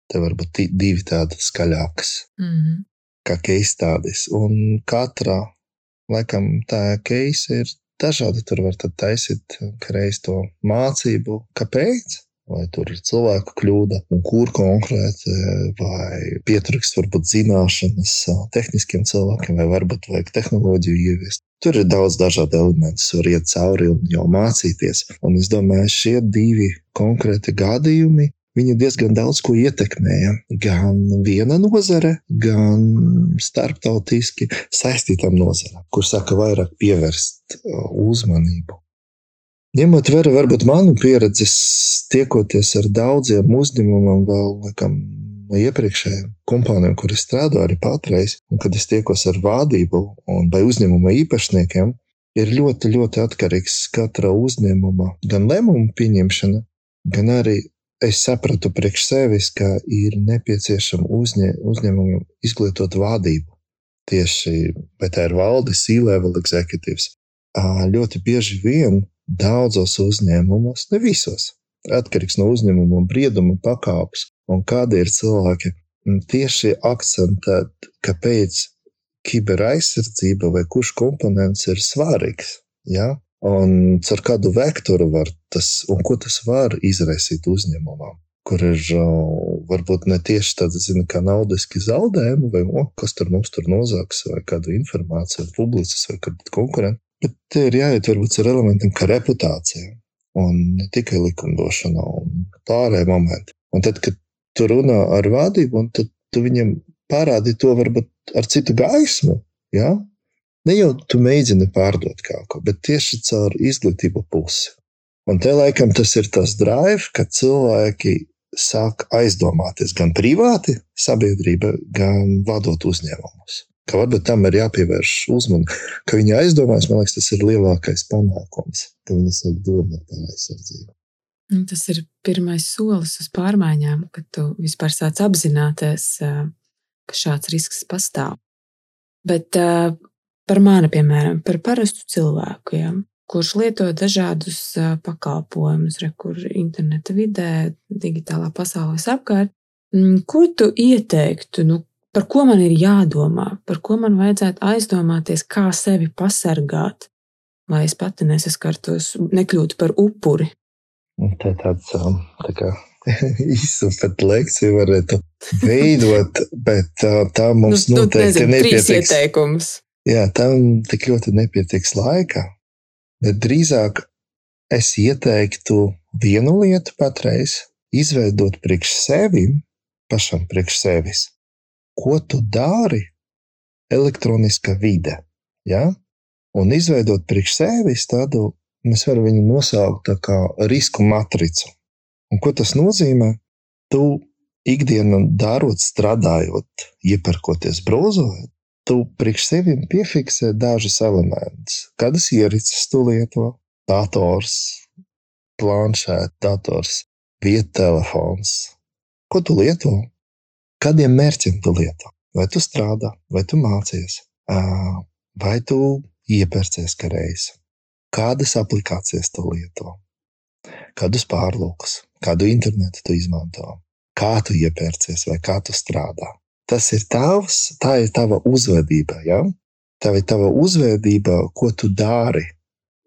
Te var būt divi tādi skaļāki, mm -hmm. kā case tādas. Un katrā, laikam, tā case ir dažādi. Tur var taisīt reiz to mācību, kāpēc. Vai tur ir cilvēka kļūda, un kur konkrēti, vai pietrūkst varbūt zināšanas tehniskiem cilvēkiem, vai varbūt vajag tehnoloģiju ieviest. Tur ir daudz dažādu elementu, var iet cauri un jau mācīties. Un es domāju, šie divi konkrēti gadījumi Viņa diezgan daudz ko ietekmēja. Gan viena nozare, gan starptautiski saistītām nozarēm, kur saka vairāk pievērst uzmanību. Ņemot vērā varbūt manu pieredzi, tiekoties ar daudziem uzņēmumiem, vēl laikam, no iepriekšējiem kompānijām, kur es strādāju arī patreiz, un kad es tiekos ar vadību vai uzņēmuma īpašniekiem, ir ļoti, ļoti atkarīgs katra uzņēmuma gan lēmumu pieņemšana, gan arī es sapratu priekš sevis, ka ir nepieciešama uzņē, uzņēmumam izglītot vadību. Tieši tā ir valdes, C-level executives. Ļoti bieži vien daudzos uzņēmumos, ne visos, atkarīgs no uzņēmuma brieduma pakāpes un kādi ir cilvēki, tieši akcentēt, kāpēc kiberaizsardzība vai kurš komponents ir svarīgs. Ja? Un ar kādu vektoru var tas, un ko tas var izraisīt uzņēmumam, kur ir varbūt ne tieši tāda, zina, kā naudiski zaudējumi, vai o, kas tur mums tur nozāks, vai kādu informāciju, publicis vai kādu konkurentu. Bet te ir jāiet varbūt ar elementiem kā reputācija, un ne tikai likumdošana un pārējie momenti. Un tad, kad tu runā ar vadību, tad tu viņam parādi to varbūt ar citu gaismu, ja? Ne jau tu mēģini pārdot kaut ko, bet tieši caur izglītību pusi. Un te laikam tas ir tas drive, ka cilvēki sāk aizdomāties gan privāti sabiedrība, gan vadot uzņēmumus. Ka varbūt tam ir jāpievērš uzmanība, ka viņi aizdomās, man liekas, tas ir lielākais panākums, ka viņi sāk domāt par aizsardzību. Nu, tas ir pirmais solis uz pārmaiņām, kad tu vispār sāc apzināties, ka šāds risks pastāv. Bet par mani, piemēram, par parastu cilvēku, ja, kurš lieto dažādus pakalpojumus, re, kur interneta vidē, digitālā pasaulē apkārt. Mm, ko tu ieteiktu? Nu, par ko man ir jādomā, par ko man vajadzētu aizdomāties, kā sevi pasargāt, lai es pati nesaskartos, nekļūtu par upuri? Tā ir tāds tā kā īsa pat lekcija varētu veidot, bet tā mums nu, noteikti nu, nepietiks. Trīs ieteikumus. Jā, tam tik ļoti nepietiks laika, bet drīzāk es ieteiktu vienu lietu patreiz, izveidot priekš sevi, pašam priekš sevis, ko tu dari elektroniskā vide. Ja? Un izveidot priekš sevis tādu, mēs varam viņu nosaukt par risku matricu. Un ko tas nozīmē? Tu ikdienā darot, strādājot, iepērkoties, brozojot, tu priekš sevi piefiksē dažus elementus. Kādas ierīces tu lieto? Dators, planšēta, dators, vieta telefons. Ko tu lieto? Kādiem mērķiem tu lieto? Vai tu strādā, vai tu mācies, vai tu iepērcies reiz? Kādas aplikācijas tu lieto? Kādus pārlūkus, kādu internetu tu izmanto? Kā tu iepērcies vai kā tu strādā? tas ir tavs, tā ir tava uzvedība. Ja? Tā ir tava uzvedība, ko tu dari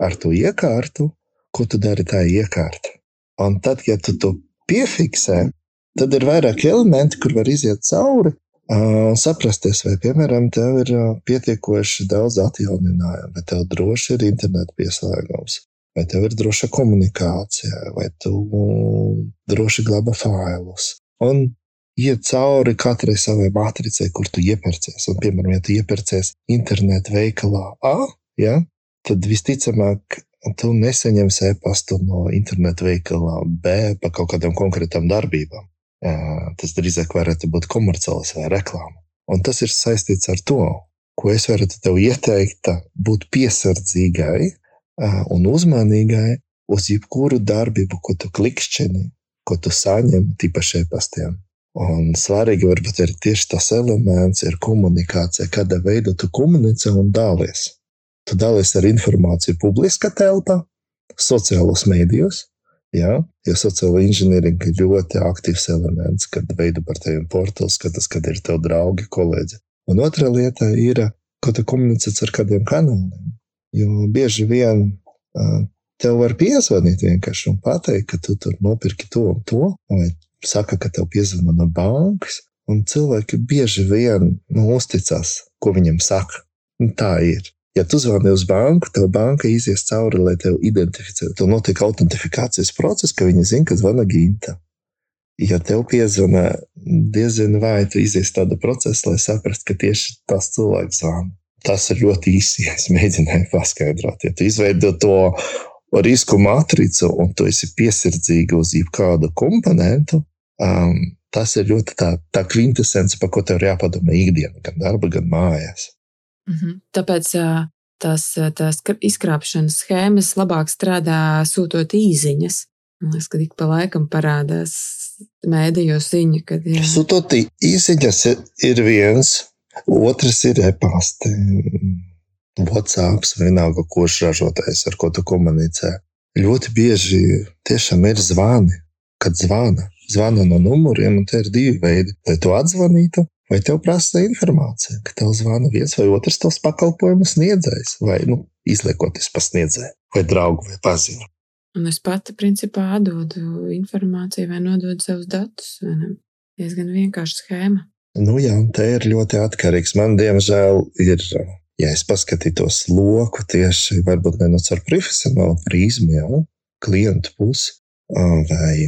ar to iekārtu, ko tu dari tā iekārta. Un tad, ja tu to piefiksē, tad ir vairāk elementi, kur var iziet cauri un saprasties, vai, piemēram, tev ir pietiekoši daudz atjauninājumu, vai tev droši ir interneta pieslēgums, vai tev ir droša komunikācija, vai tu droši glabā failus. Un iet cauri katrai savai matricai, kur tu iepērcies. Un, piemēram, ja tu iepērcies internetu veikalā A, ja, tad visticamāk tu nesaņemsi e-pastu no internetu veikalā B par kaut kādām konkrētām darbībām. Tas drīzāk varētu būt komerciāls vai reklāma. Un tas ir saistīts ar to, ko es varu tev ieteikt, būt piesardzīgai un uzmanīgai uz jebkuru darbību, ko tu klikšķini, ko tu saņem tīpaši e-pastiem. Un svarīgi varbūt ir tieši tas elements, ir komunikācija, kāda veidā tu komunicē un dalies. Tu dalies ar informāciju publiskā telpā, sociālos mēdījos, Ja? Jo sociāla inženierija ir ļoti aktīvs elements, kad veido par tevi portāls, skatas, kad ir tev draugi, kolēģi. Un otra lieta ir, ko tu komunicē ar kādiem kanāliem. Jo bieži vien tev var piezvanīt vienkārši un pateikt, ka tu tur nopirki to un to, vai saka, ka tev piezvana no bankas. Un cilvēki bieži vien nu, uzticas, ko viņam saka. Un tā ir. Ja tu zvani uz banku, tev banka izies cauri, lai tevi identificētu. Tur notiek autentifikācijas process, ka viņi zina, ka zvana Ginta. Ja tev piezvana, diezgan vai tu izies tādu procesu, lai saprastu, ka tieši tas cilvēks zvana. Tas ir ļoti īsi, es mēģināju paskaidrot. Ja tu izveido to risku matricu un tu esi piesardzīga uz jebkādu komponentu, um, tas ir ļoti tā, tā kvintesence, par ko tev ir jāpadomā ikdienā, gan darba, gan mājās. Mhm. Tāpēc tās, tās izkrāpšanas schēmas labāk strādā sūtot īsiņas. Man liekas, ka ik pa laikam parādās mēdījos ziņa, kad. Jā. Sūtot īsiņas ir viens, otrs ir e-pasta. WhatsApp, vienalga, kurš ražotājs, ar ko tu komunicē. Ļoti bieži tiešām ir zvani, kad zvana. Zvana no numuriem, un te ir divi veidi. Lai tu atzvanītu, vai tev prasa informācija, ka tev zvana viens vai otrs tavs pakalpojumu sniedzējs, vai nu, izliekoties pasniedzēju, vai draugu vai paziņu. Un es pati, principā, atdodu informāciju vai nododu savus datus. Diezgan vienkārša schēma. Nu, jā, un te ir ļoti atkarīgs. Man, diemžēl, ir, ja es paskatītos loku tieši varbūt ne no caur profesionālu prizmu, jau klientu pusi vai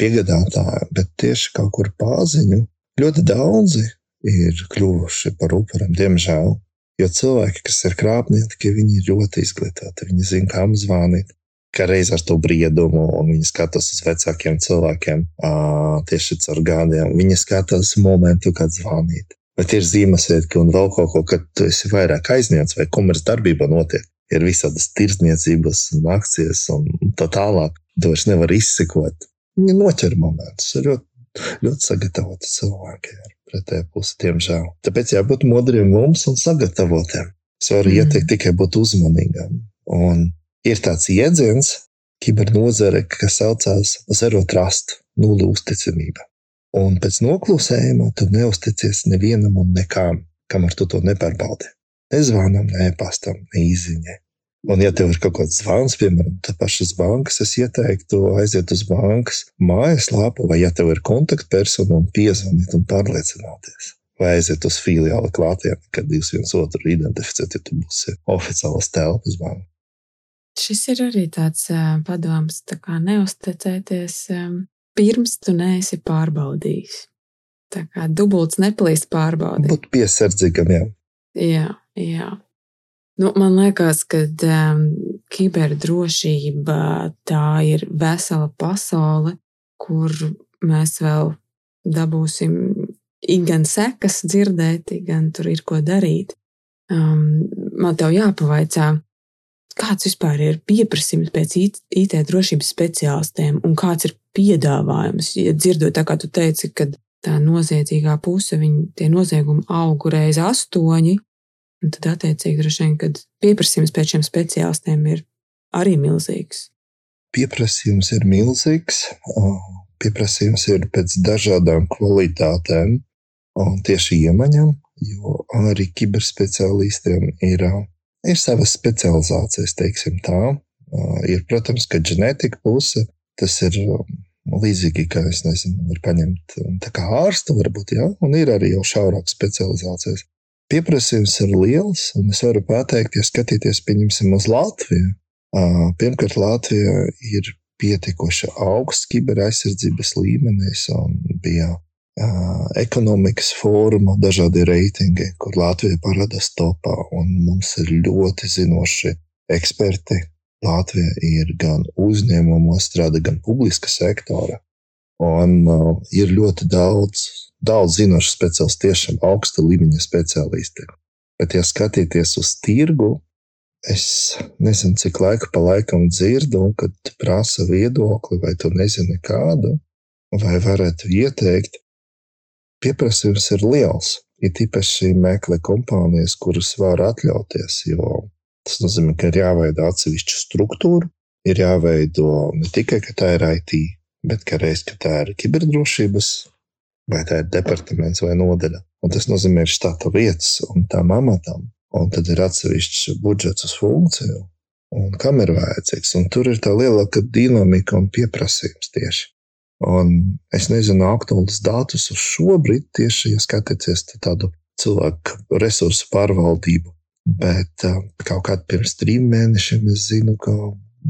piegādātāju, bet tieši kaut kur pārziņu Ļoti daudzi ir kļuvuši par upuriem, diemžēl. Jo cilvēki, kas ir krāpnieki, viņi ir ļoti izglītoti. Viņi zina, kā zvanīt, kā reiz ar to briedumu, un viņi skatās uz vecākiem cilvēkiem tieši caur gādiem. Viņi skatās momentu, kad zvanīt. Bet ir zīmesvietki un vēl kaut ko, kad tu esi vairāk aizņemts vai komercdarbība notiek. Ir visādas tirdzniecības un akcijas un tā tālāk. Tu vairs nevari izsekot. Viņi noķer momentus. Ir ļoti ļoti sagatavoti cilvēki ar pretēju pusi, diemžēl. Tāpēc jābūt modriem mums un sagatavotiem. Es varu mm. ieteikt tikai būt uzmanīgam. Un ir tāds jēdziens, kibernozare, kas saucās Zero Trust, nulle uzticamība. Un pēc noklusējuma tu neusticies nevienam un nekām, kamēr tu to nepārbaudi. Ne zvanam, ne pastam, ne izziņai. Un, ja tev ir kaut kāds zvans, piemēram, pašas bankas, es ieteiktu aiziet uz bankas mājaslapu, vai, ja tev ir kontaktpersona, un piezvanīt un pārliecināties. Vai aiziet uz filiāli klātienē, kad jūs viens otru identificējat, ja tu būsi oficiāls telpas banka. Šis ir arī tāds padoms, tā kā neusticēties um, pirms tu neesi pārbaudījis. Tā kā dubults neplīst pārbaudīt. Būt piesardzīgam, jā. Jā, jā. Nu, man liekas, ka um, kiberdrošība tā ir vesela pasaule, kur mēs vēl dabūsim gan sekas dzirdēt, gan tur ir ko darīt. Um, man te jāpavaicā, kāds vispār ir pieprasījums pēc IT drošības speciālistiem un kāds ir piedāvājums. Ja dzirdot, tā kā tu teici, ka tā noziedzīgā puse, viņi tie noziegumi augu reiz astoņi, Un tad, attiecīgi, droši vien, kad pieprasījums pēc šiem speciālistiem ir arī milzīgs. Pieprasījums ir milzīgs. Pieprasījums ir pēc dažādām kvalitātēm un tieši iemaņām, jo arī kiberspeciālistiem ir, ir savas specializācijas, teiksim tā. Ir, protams, ka ģenētika puse, tas ir Līdzīgi, kā es nezinu, var paņemt kā ārstu, varbūt, ja? un ir arī jau šaurākas specializācijas. Pieprasījums ir liels, un es varu pateikt, ja skatīties, pieņemsim, uz Latviju. Pirmkārt, Latvija ir pietiekoši augsts kiberaizsardzības līmenis, un bija uh, ekonomikas fóruma dažādi reitingi, kur Latvija parādās topā, mums ir ļoti zinoši eksperti, Latvija ir gan uzņēmumos, strādā gan publiska sektora. Un uh, ir ļoti daudz, daudz zinošu speciālistu, tiešām augsta līmeņa speciālisti. Bet, ja skatīties uz tirgu, es nezinu, cik laika pa laikam dzirdu, kad prasa viedokli, vai tu nezini kādu, vai varētu ieteikt. Pieprasījums ir liels. Ir īpaši meklē kompānijas, kuras var atļauties, jo Tas nozīmē, ka ir jāveido atsevišķa struktūra, ir jāveido ne tikai, ka tā ir IT, bet ka reiz, ka tā ir kiberdrošības, vai tā ir departaments vai nodaļa. Un tas nozīmē, ir štata vietas un tām amatām, un tad ir atsevišķs budžets uz funkciju, un kam ir vajadzīgs. Un tur ir tā lielāka dinamika un pieprasījums tieši. Un es nezinu aktuālus datus uz šo brīdi, tieši ja skatāties tādu cilvēku resursu pārvaldību Bet uh, kaut kādā pirms trim mēnešiem es zinu, ka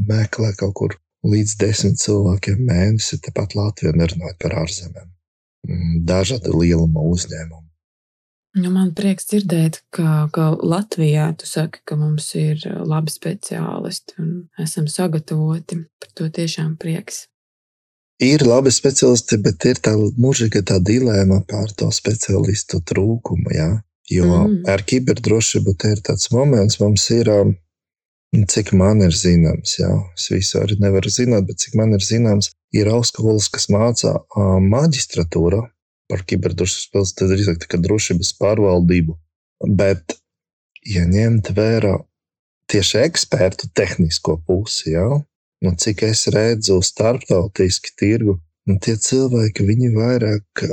meklē kaut kur līdz desmit cilvēkiem mēnesi, tepat Latvijā nerunājot par ārzemēm. Mm, dažādi lieluma uzņēmumi. Nu, man prieks dzirdēt, ka, ka Latvijā tu saki, ka mums ir labi speciālisti un esam sagatavoti. Par to tiešām prieks. Ir labi speciālisti, bet ir tā mūžīga tā dilēma par to speciālistu trūkumu. Ja? Jo mm. ar kiberdrošību te ir tāds moments, mums ir, um, cik man ir zināms, jā, es visu arī nevaru zināt, bet cik man ir zināms, ir augstskolas, kas mācā maģistratūru par kiberdrošības, tad drīzāk kā drošības pārvaldību. Bet, ja ņemt vērā tieši ekspertu tehnisko pusi, jā, nu, cik es redzu starptautiski tirgu, nu, tie cilvēki, viņi vairāk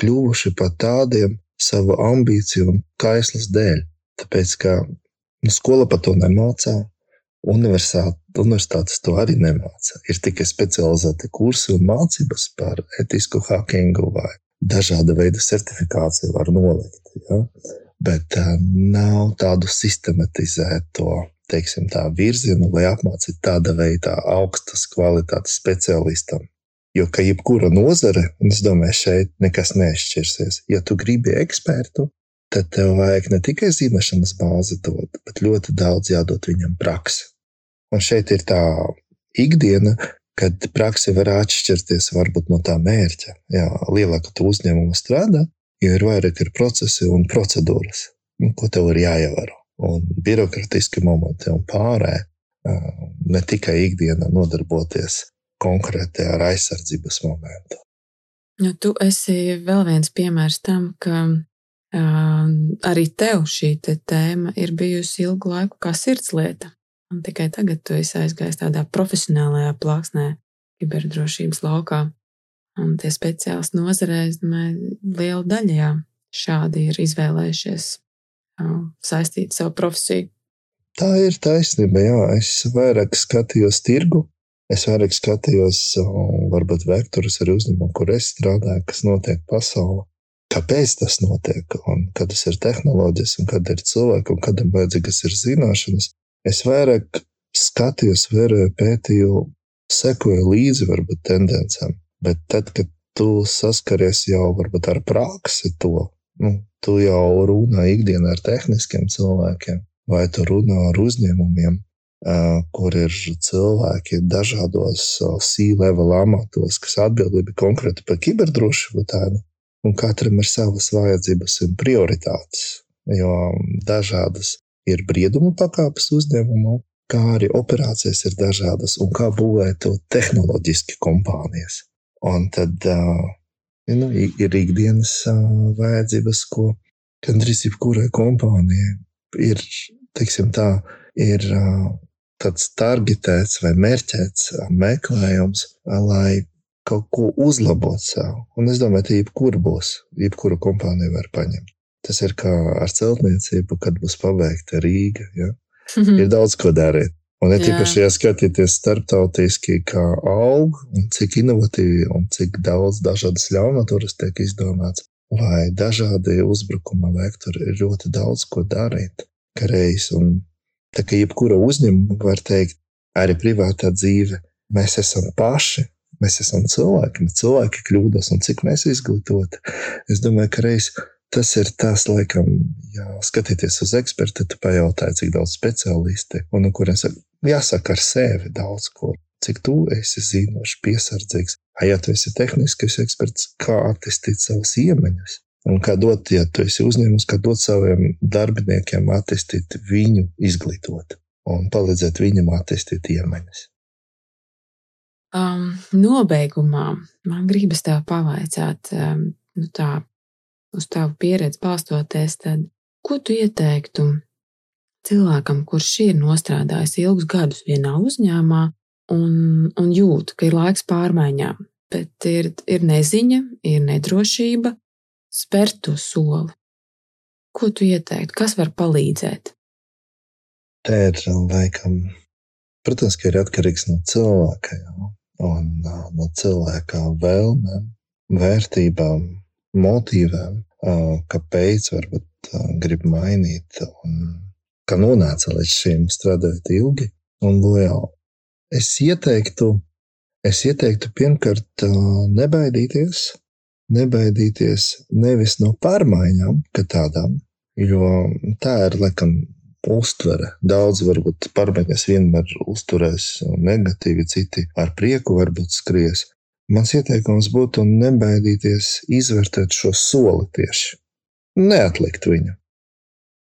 kļuvuši par tādiem, savu ambīciju un kaislas dēļ. Tāpēc, ka skola par to nemācā, universitātes to arī nemāca. Ir tikai specializēti kursi un mācības par etisku hackingu vai dažāda veida certifikāciju var nolikt. Ja? Bet uh, nav tādu sistematizēto teiksim, tā, virzienu, lai apmācītu tāda veida augstas kvalitātes speciālistam. Jo, ka jebkura nozare, un es domāju, šeit nekas neizšķirsies. Ja tu gribi ekspertu, tad tev vajag ne tikai zināšanas bāzi dot, bet ļoti daudz jādod viņam praksi. Un šeit ir tā ikdiena, kad praksa var atšķirties varbūt no tā mērķa. Jā, lielāka tu uzņēmuma strādā, jo ir vairāk ir procesi un procedūras, nu, ko tev ir jāievēro. Un birokrātiski momenti un pārējie ne tikai ikdienā nodarboties konkrēti ar aizsardzības momentu. Nu, tu esi vēl viens piemērs tam, ka arī tev šī te tēma ir bijusi ilgu laiku kā sirdslieta. Un tikai tagad tu esi aizgājis tādā profesionālajā plāksnē, kiberdrošības laukā. Un tie speciālisti nozarē, es domāju, liela daļa jā, šādi ir izvēlējušies saistīt savu profesiju. Tā ir taisnība, jā. Es vairāk skatījos tirgu, Es vairāk skatījos, varbūt vektorus ar uzņēmumu, kur es strādāju, kas notiek pasaulē. Kāpēc tas notiek, un kādas ir tehnoloģijas, un kad ir cilvēki, un kādam vajadzīgas ir zināšanas. Es vairāk skatījos, vēroju, pētīju, sekoju līdzi varbūt tendencēm. Bet tad, kad tu saskaries jau varbūt ar praksi to, nu, tu jau runā ikdienā ar tehniskiem cilvēkiem, vai tu runā ar uzņēmumiem, kur ir cilvēki dažādos C-level amatos, kas atbildīgi konkrēti par kiberdrošību tādu, un katram ir savas vajadzības un prioritātes, jo dažādas ir brieduma pakāpes uzņēmumā, kā arī operācijas ir dažādas, un kā būvēt to tehnoloģiski kompānijas. Un tad nu, ir ikdienas vajadzības, ko gandrīz jebkurai kompānijai ir, teiksim tā, ir tāds targetēts vai mērķēts meklējums, lai kaut ko uzlabotu sev. Un es domāju, ka jebkura būs, jebkura kompānija var paņemt. Tas ir kā ar celtniecību, kad būs pabeigta Rīga. Ja? Mhm. Ir daudz ko darīt. Un ir tīpaši, ja skatīties starptautiski, kā aug, un cik inovatīvi un cik daudz dažādas ļaunaturas tiek izdomāts, vai dažādi uzbrukuma vektori ir ļoti daudz ko darīt, ka reiz, un tā kā jebkura uzņēmuma var teikt, arī privātā dzīve, mēs esam paši, mēs esam cilvēki, mēs cilvēki kļūdos, un cik mēs izglītoti. Es domāju, ka reiz tas ir tas, laikam, ja skatīties uz ekspertu, tu pajautāji, cik daudz speciālisti, un no kuriem saka, jāsaka ar sevi daudz ko. Cik tu esi zinošs, piesardzīgs. Ja tu esi tehniskais eksperts, kā attīstīt savas iemaņas, un kā dot, ja tu esi uzņēmums, kā dot saviem darbiniekiem attīstīt viņu izglītot un palīdzēt viņam attīstīt iemaņas. Um, nobeigumā man gribas tev pavaicāt, um, nu tā, uz tavu pieredzi balstoties, tad, ko tu ieteiktu cilvēkam, kurš ir nostrādājis ilgus gadus vienā uzņēmumā un, un jūt, ka ir laiks pārmaiņām, bet ir, ir neziņa, ir nedrošība, spērt to soli. Ko tu ieteiktu, kas var palīdzēt? Tā ir laikam, protams, ka ir atkarīgs no cilvēka jau, un no cilvēka vēlmēm, vērtībām, motīviem, kāpēc varbūt grib mainīt, un kā nonāca līdz šim strādājot ilgi un lojāli. Es ieteiktu, es ieteiktu pirmkārt nebaidīties, nebaidīties nevis no pārmaiņām, kā tādām, jo tā ir laikam uztvere. Daudz varbūt pārmaiņas vienmēr uzturēs negatīvi, citi ar prieku varbūt skries. Mans ieteikums būtu nebaidīties izvērtēt šo soli tieši. Neatlikt viņu.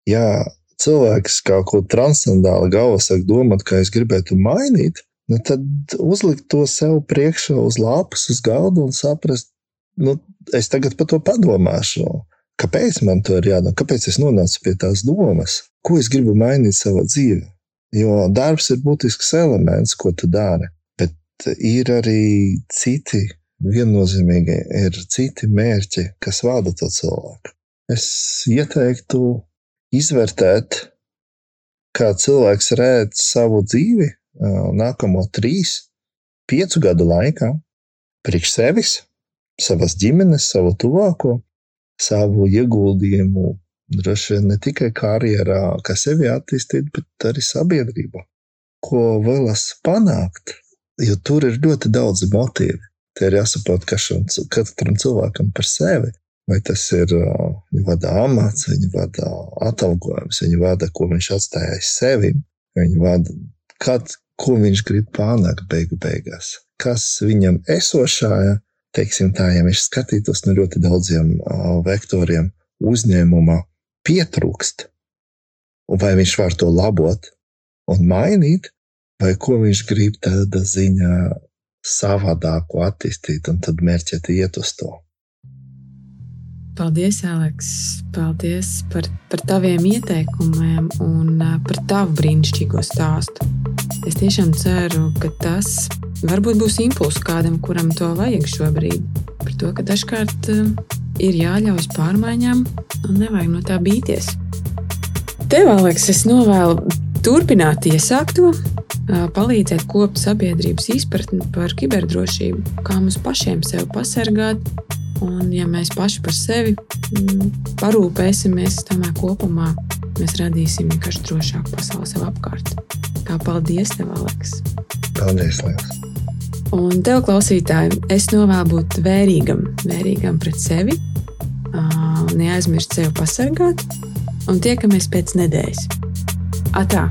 Ja cilvēks kaut ko transcendāli galvā sāk domāt, ka es gribētu mainīt, nu tad uzlikt to sev priekšā uz lapas, uz galda un saprast, nu, es tagad par to padomāšu. Kāpēc man to ir jādara? Kāpēc es nonācu pie tās domas? Ko es gribu mainīt savā dzīvē? Jo darbs ir būtisks elements, ko tu dari, bet ir arī citi viennozīmīgi, ir citi mērķi, kas vada to cilvēku. Es ieteiktu izvērtēt, kā cilvēks redz savu dzīvi nākamo trīs, piecu gadu laikā, priekš sevis, savas ģimenes, savu tuvāko, savu ieguldījumu droši vien ne tikai karjerā, kā sevi attīstīt, bet arī sabiedrībā. Ko vēlas panākt, jo tur ir ļoti daudz motīvu. Tie ir jāsaprot katram cilvēkam par sevi. Vai tas ir viņa vada amats, viņa vada atalgojums, viņa vada, ko viņš atstāja aiz sevi, viņa vada, kad, ko viņš grib panākt beigu beigās. Kas viņam esošajā teiksim tā, ja mēs skatītos no ļoti daudziem vektoriem uzņēmumā, pietrūkst, un vai viņš var to labot un mainīt, vai ko viņš grib tāda ziņā savādāku attīstīt, un tad mērķēt iet uz to. Paldies, Aleks! Paldies par, par taviem ieteikumiem un par tavu brīnišķīgo stāstu. Es tiešām ceru, ka tas varbūt būs impulss kādam, kuram to vajag šobrīd. Par to, ka dažkārt ir jāļaujas pārmaiņām un nevajag no tā bīties. Tev, Aleks, es novēlu turpināt iesākto, palīdzēt kopt sabiedrības izpratni par kiberdrošību, kā mums pašiem sevi pasargāt Un, ja mēs paši par sevi mm, parūpēsimies, tomēr kopumā mēs radīsim vienkārši drošāku pasauli sev apkārt. Kā paldies, tev, Aleks! Paldies! Liels. Un tev, klausītāji, es novēlu būt vērīgam, vērīgam pret sevi, neaizmirst sevi pasargāt, un tiekamies pēc nedēļas. Atā!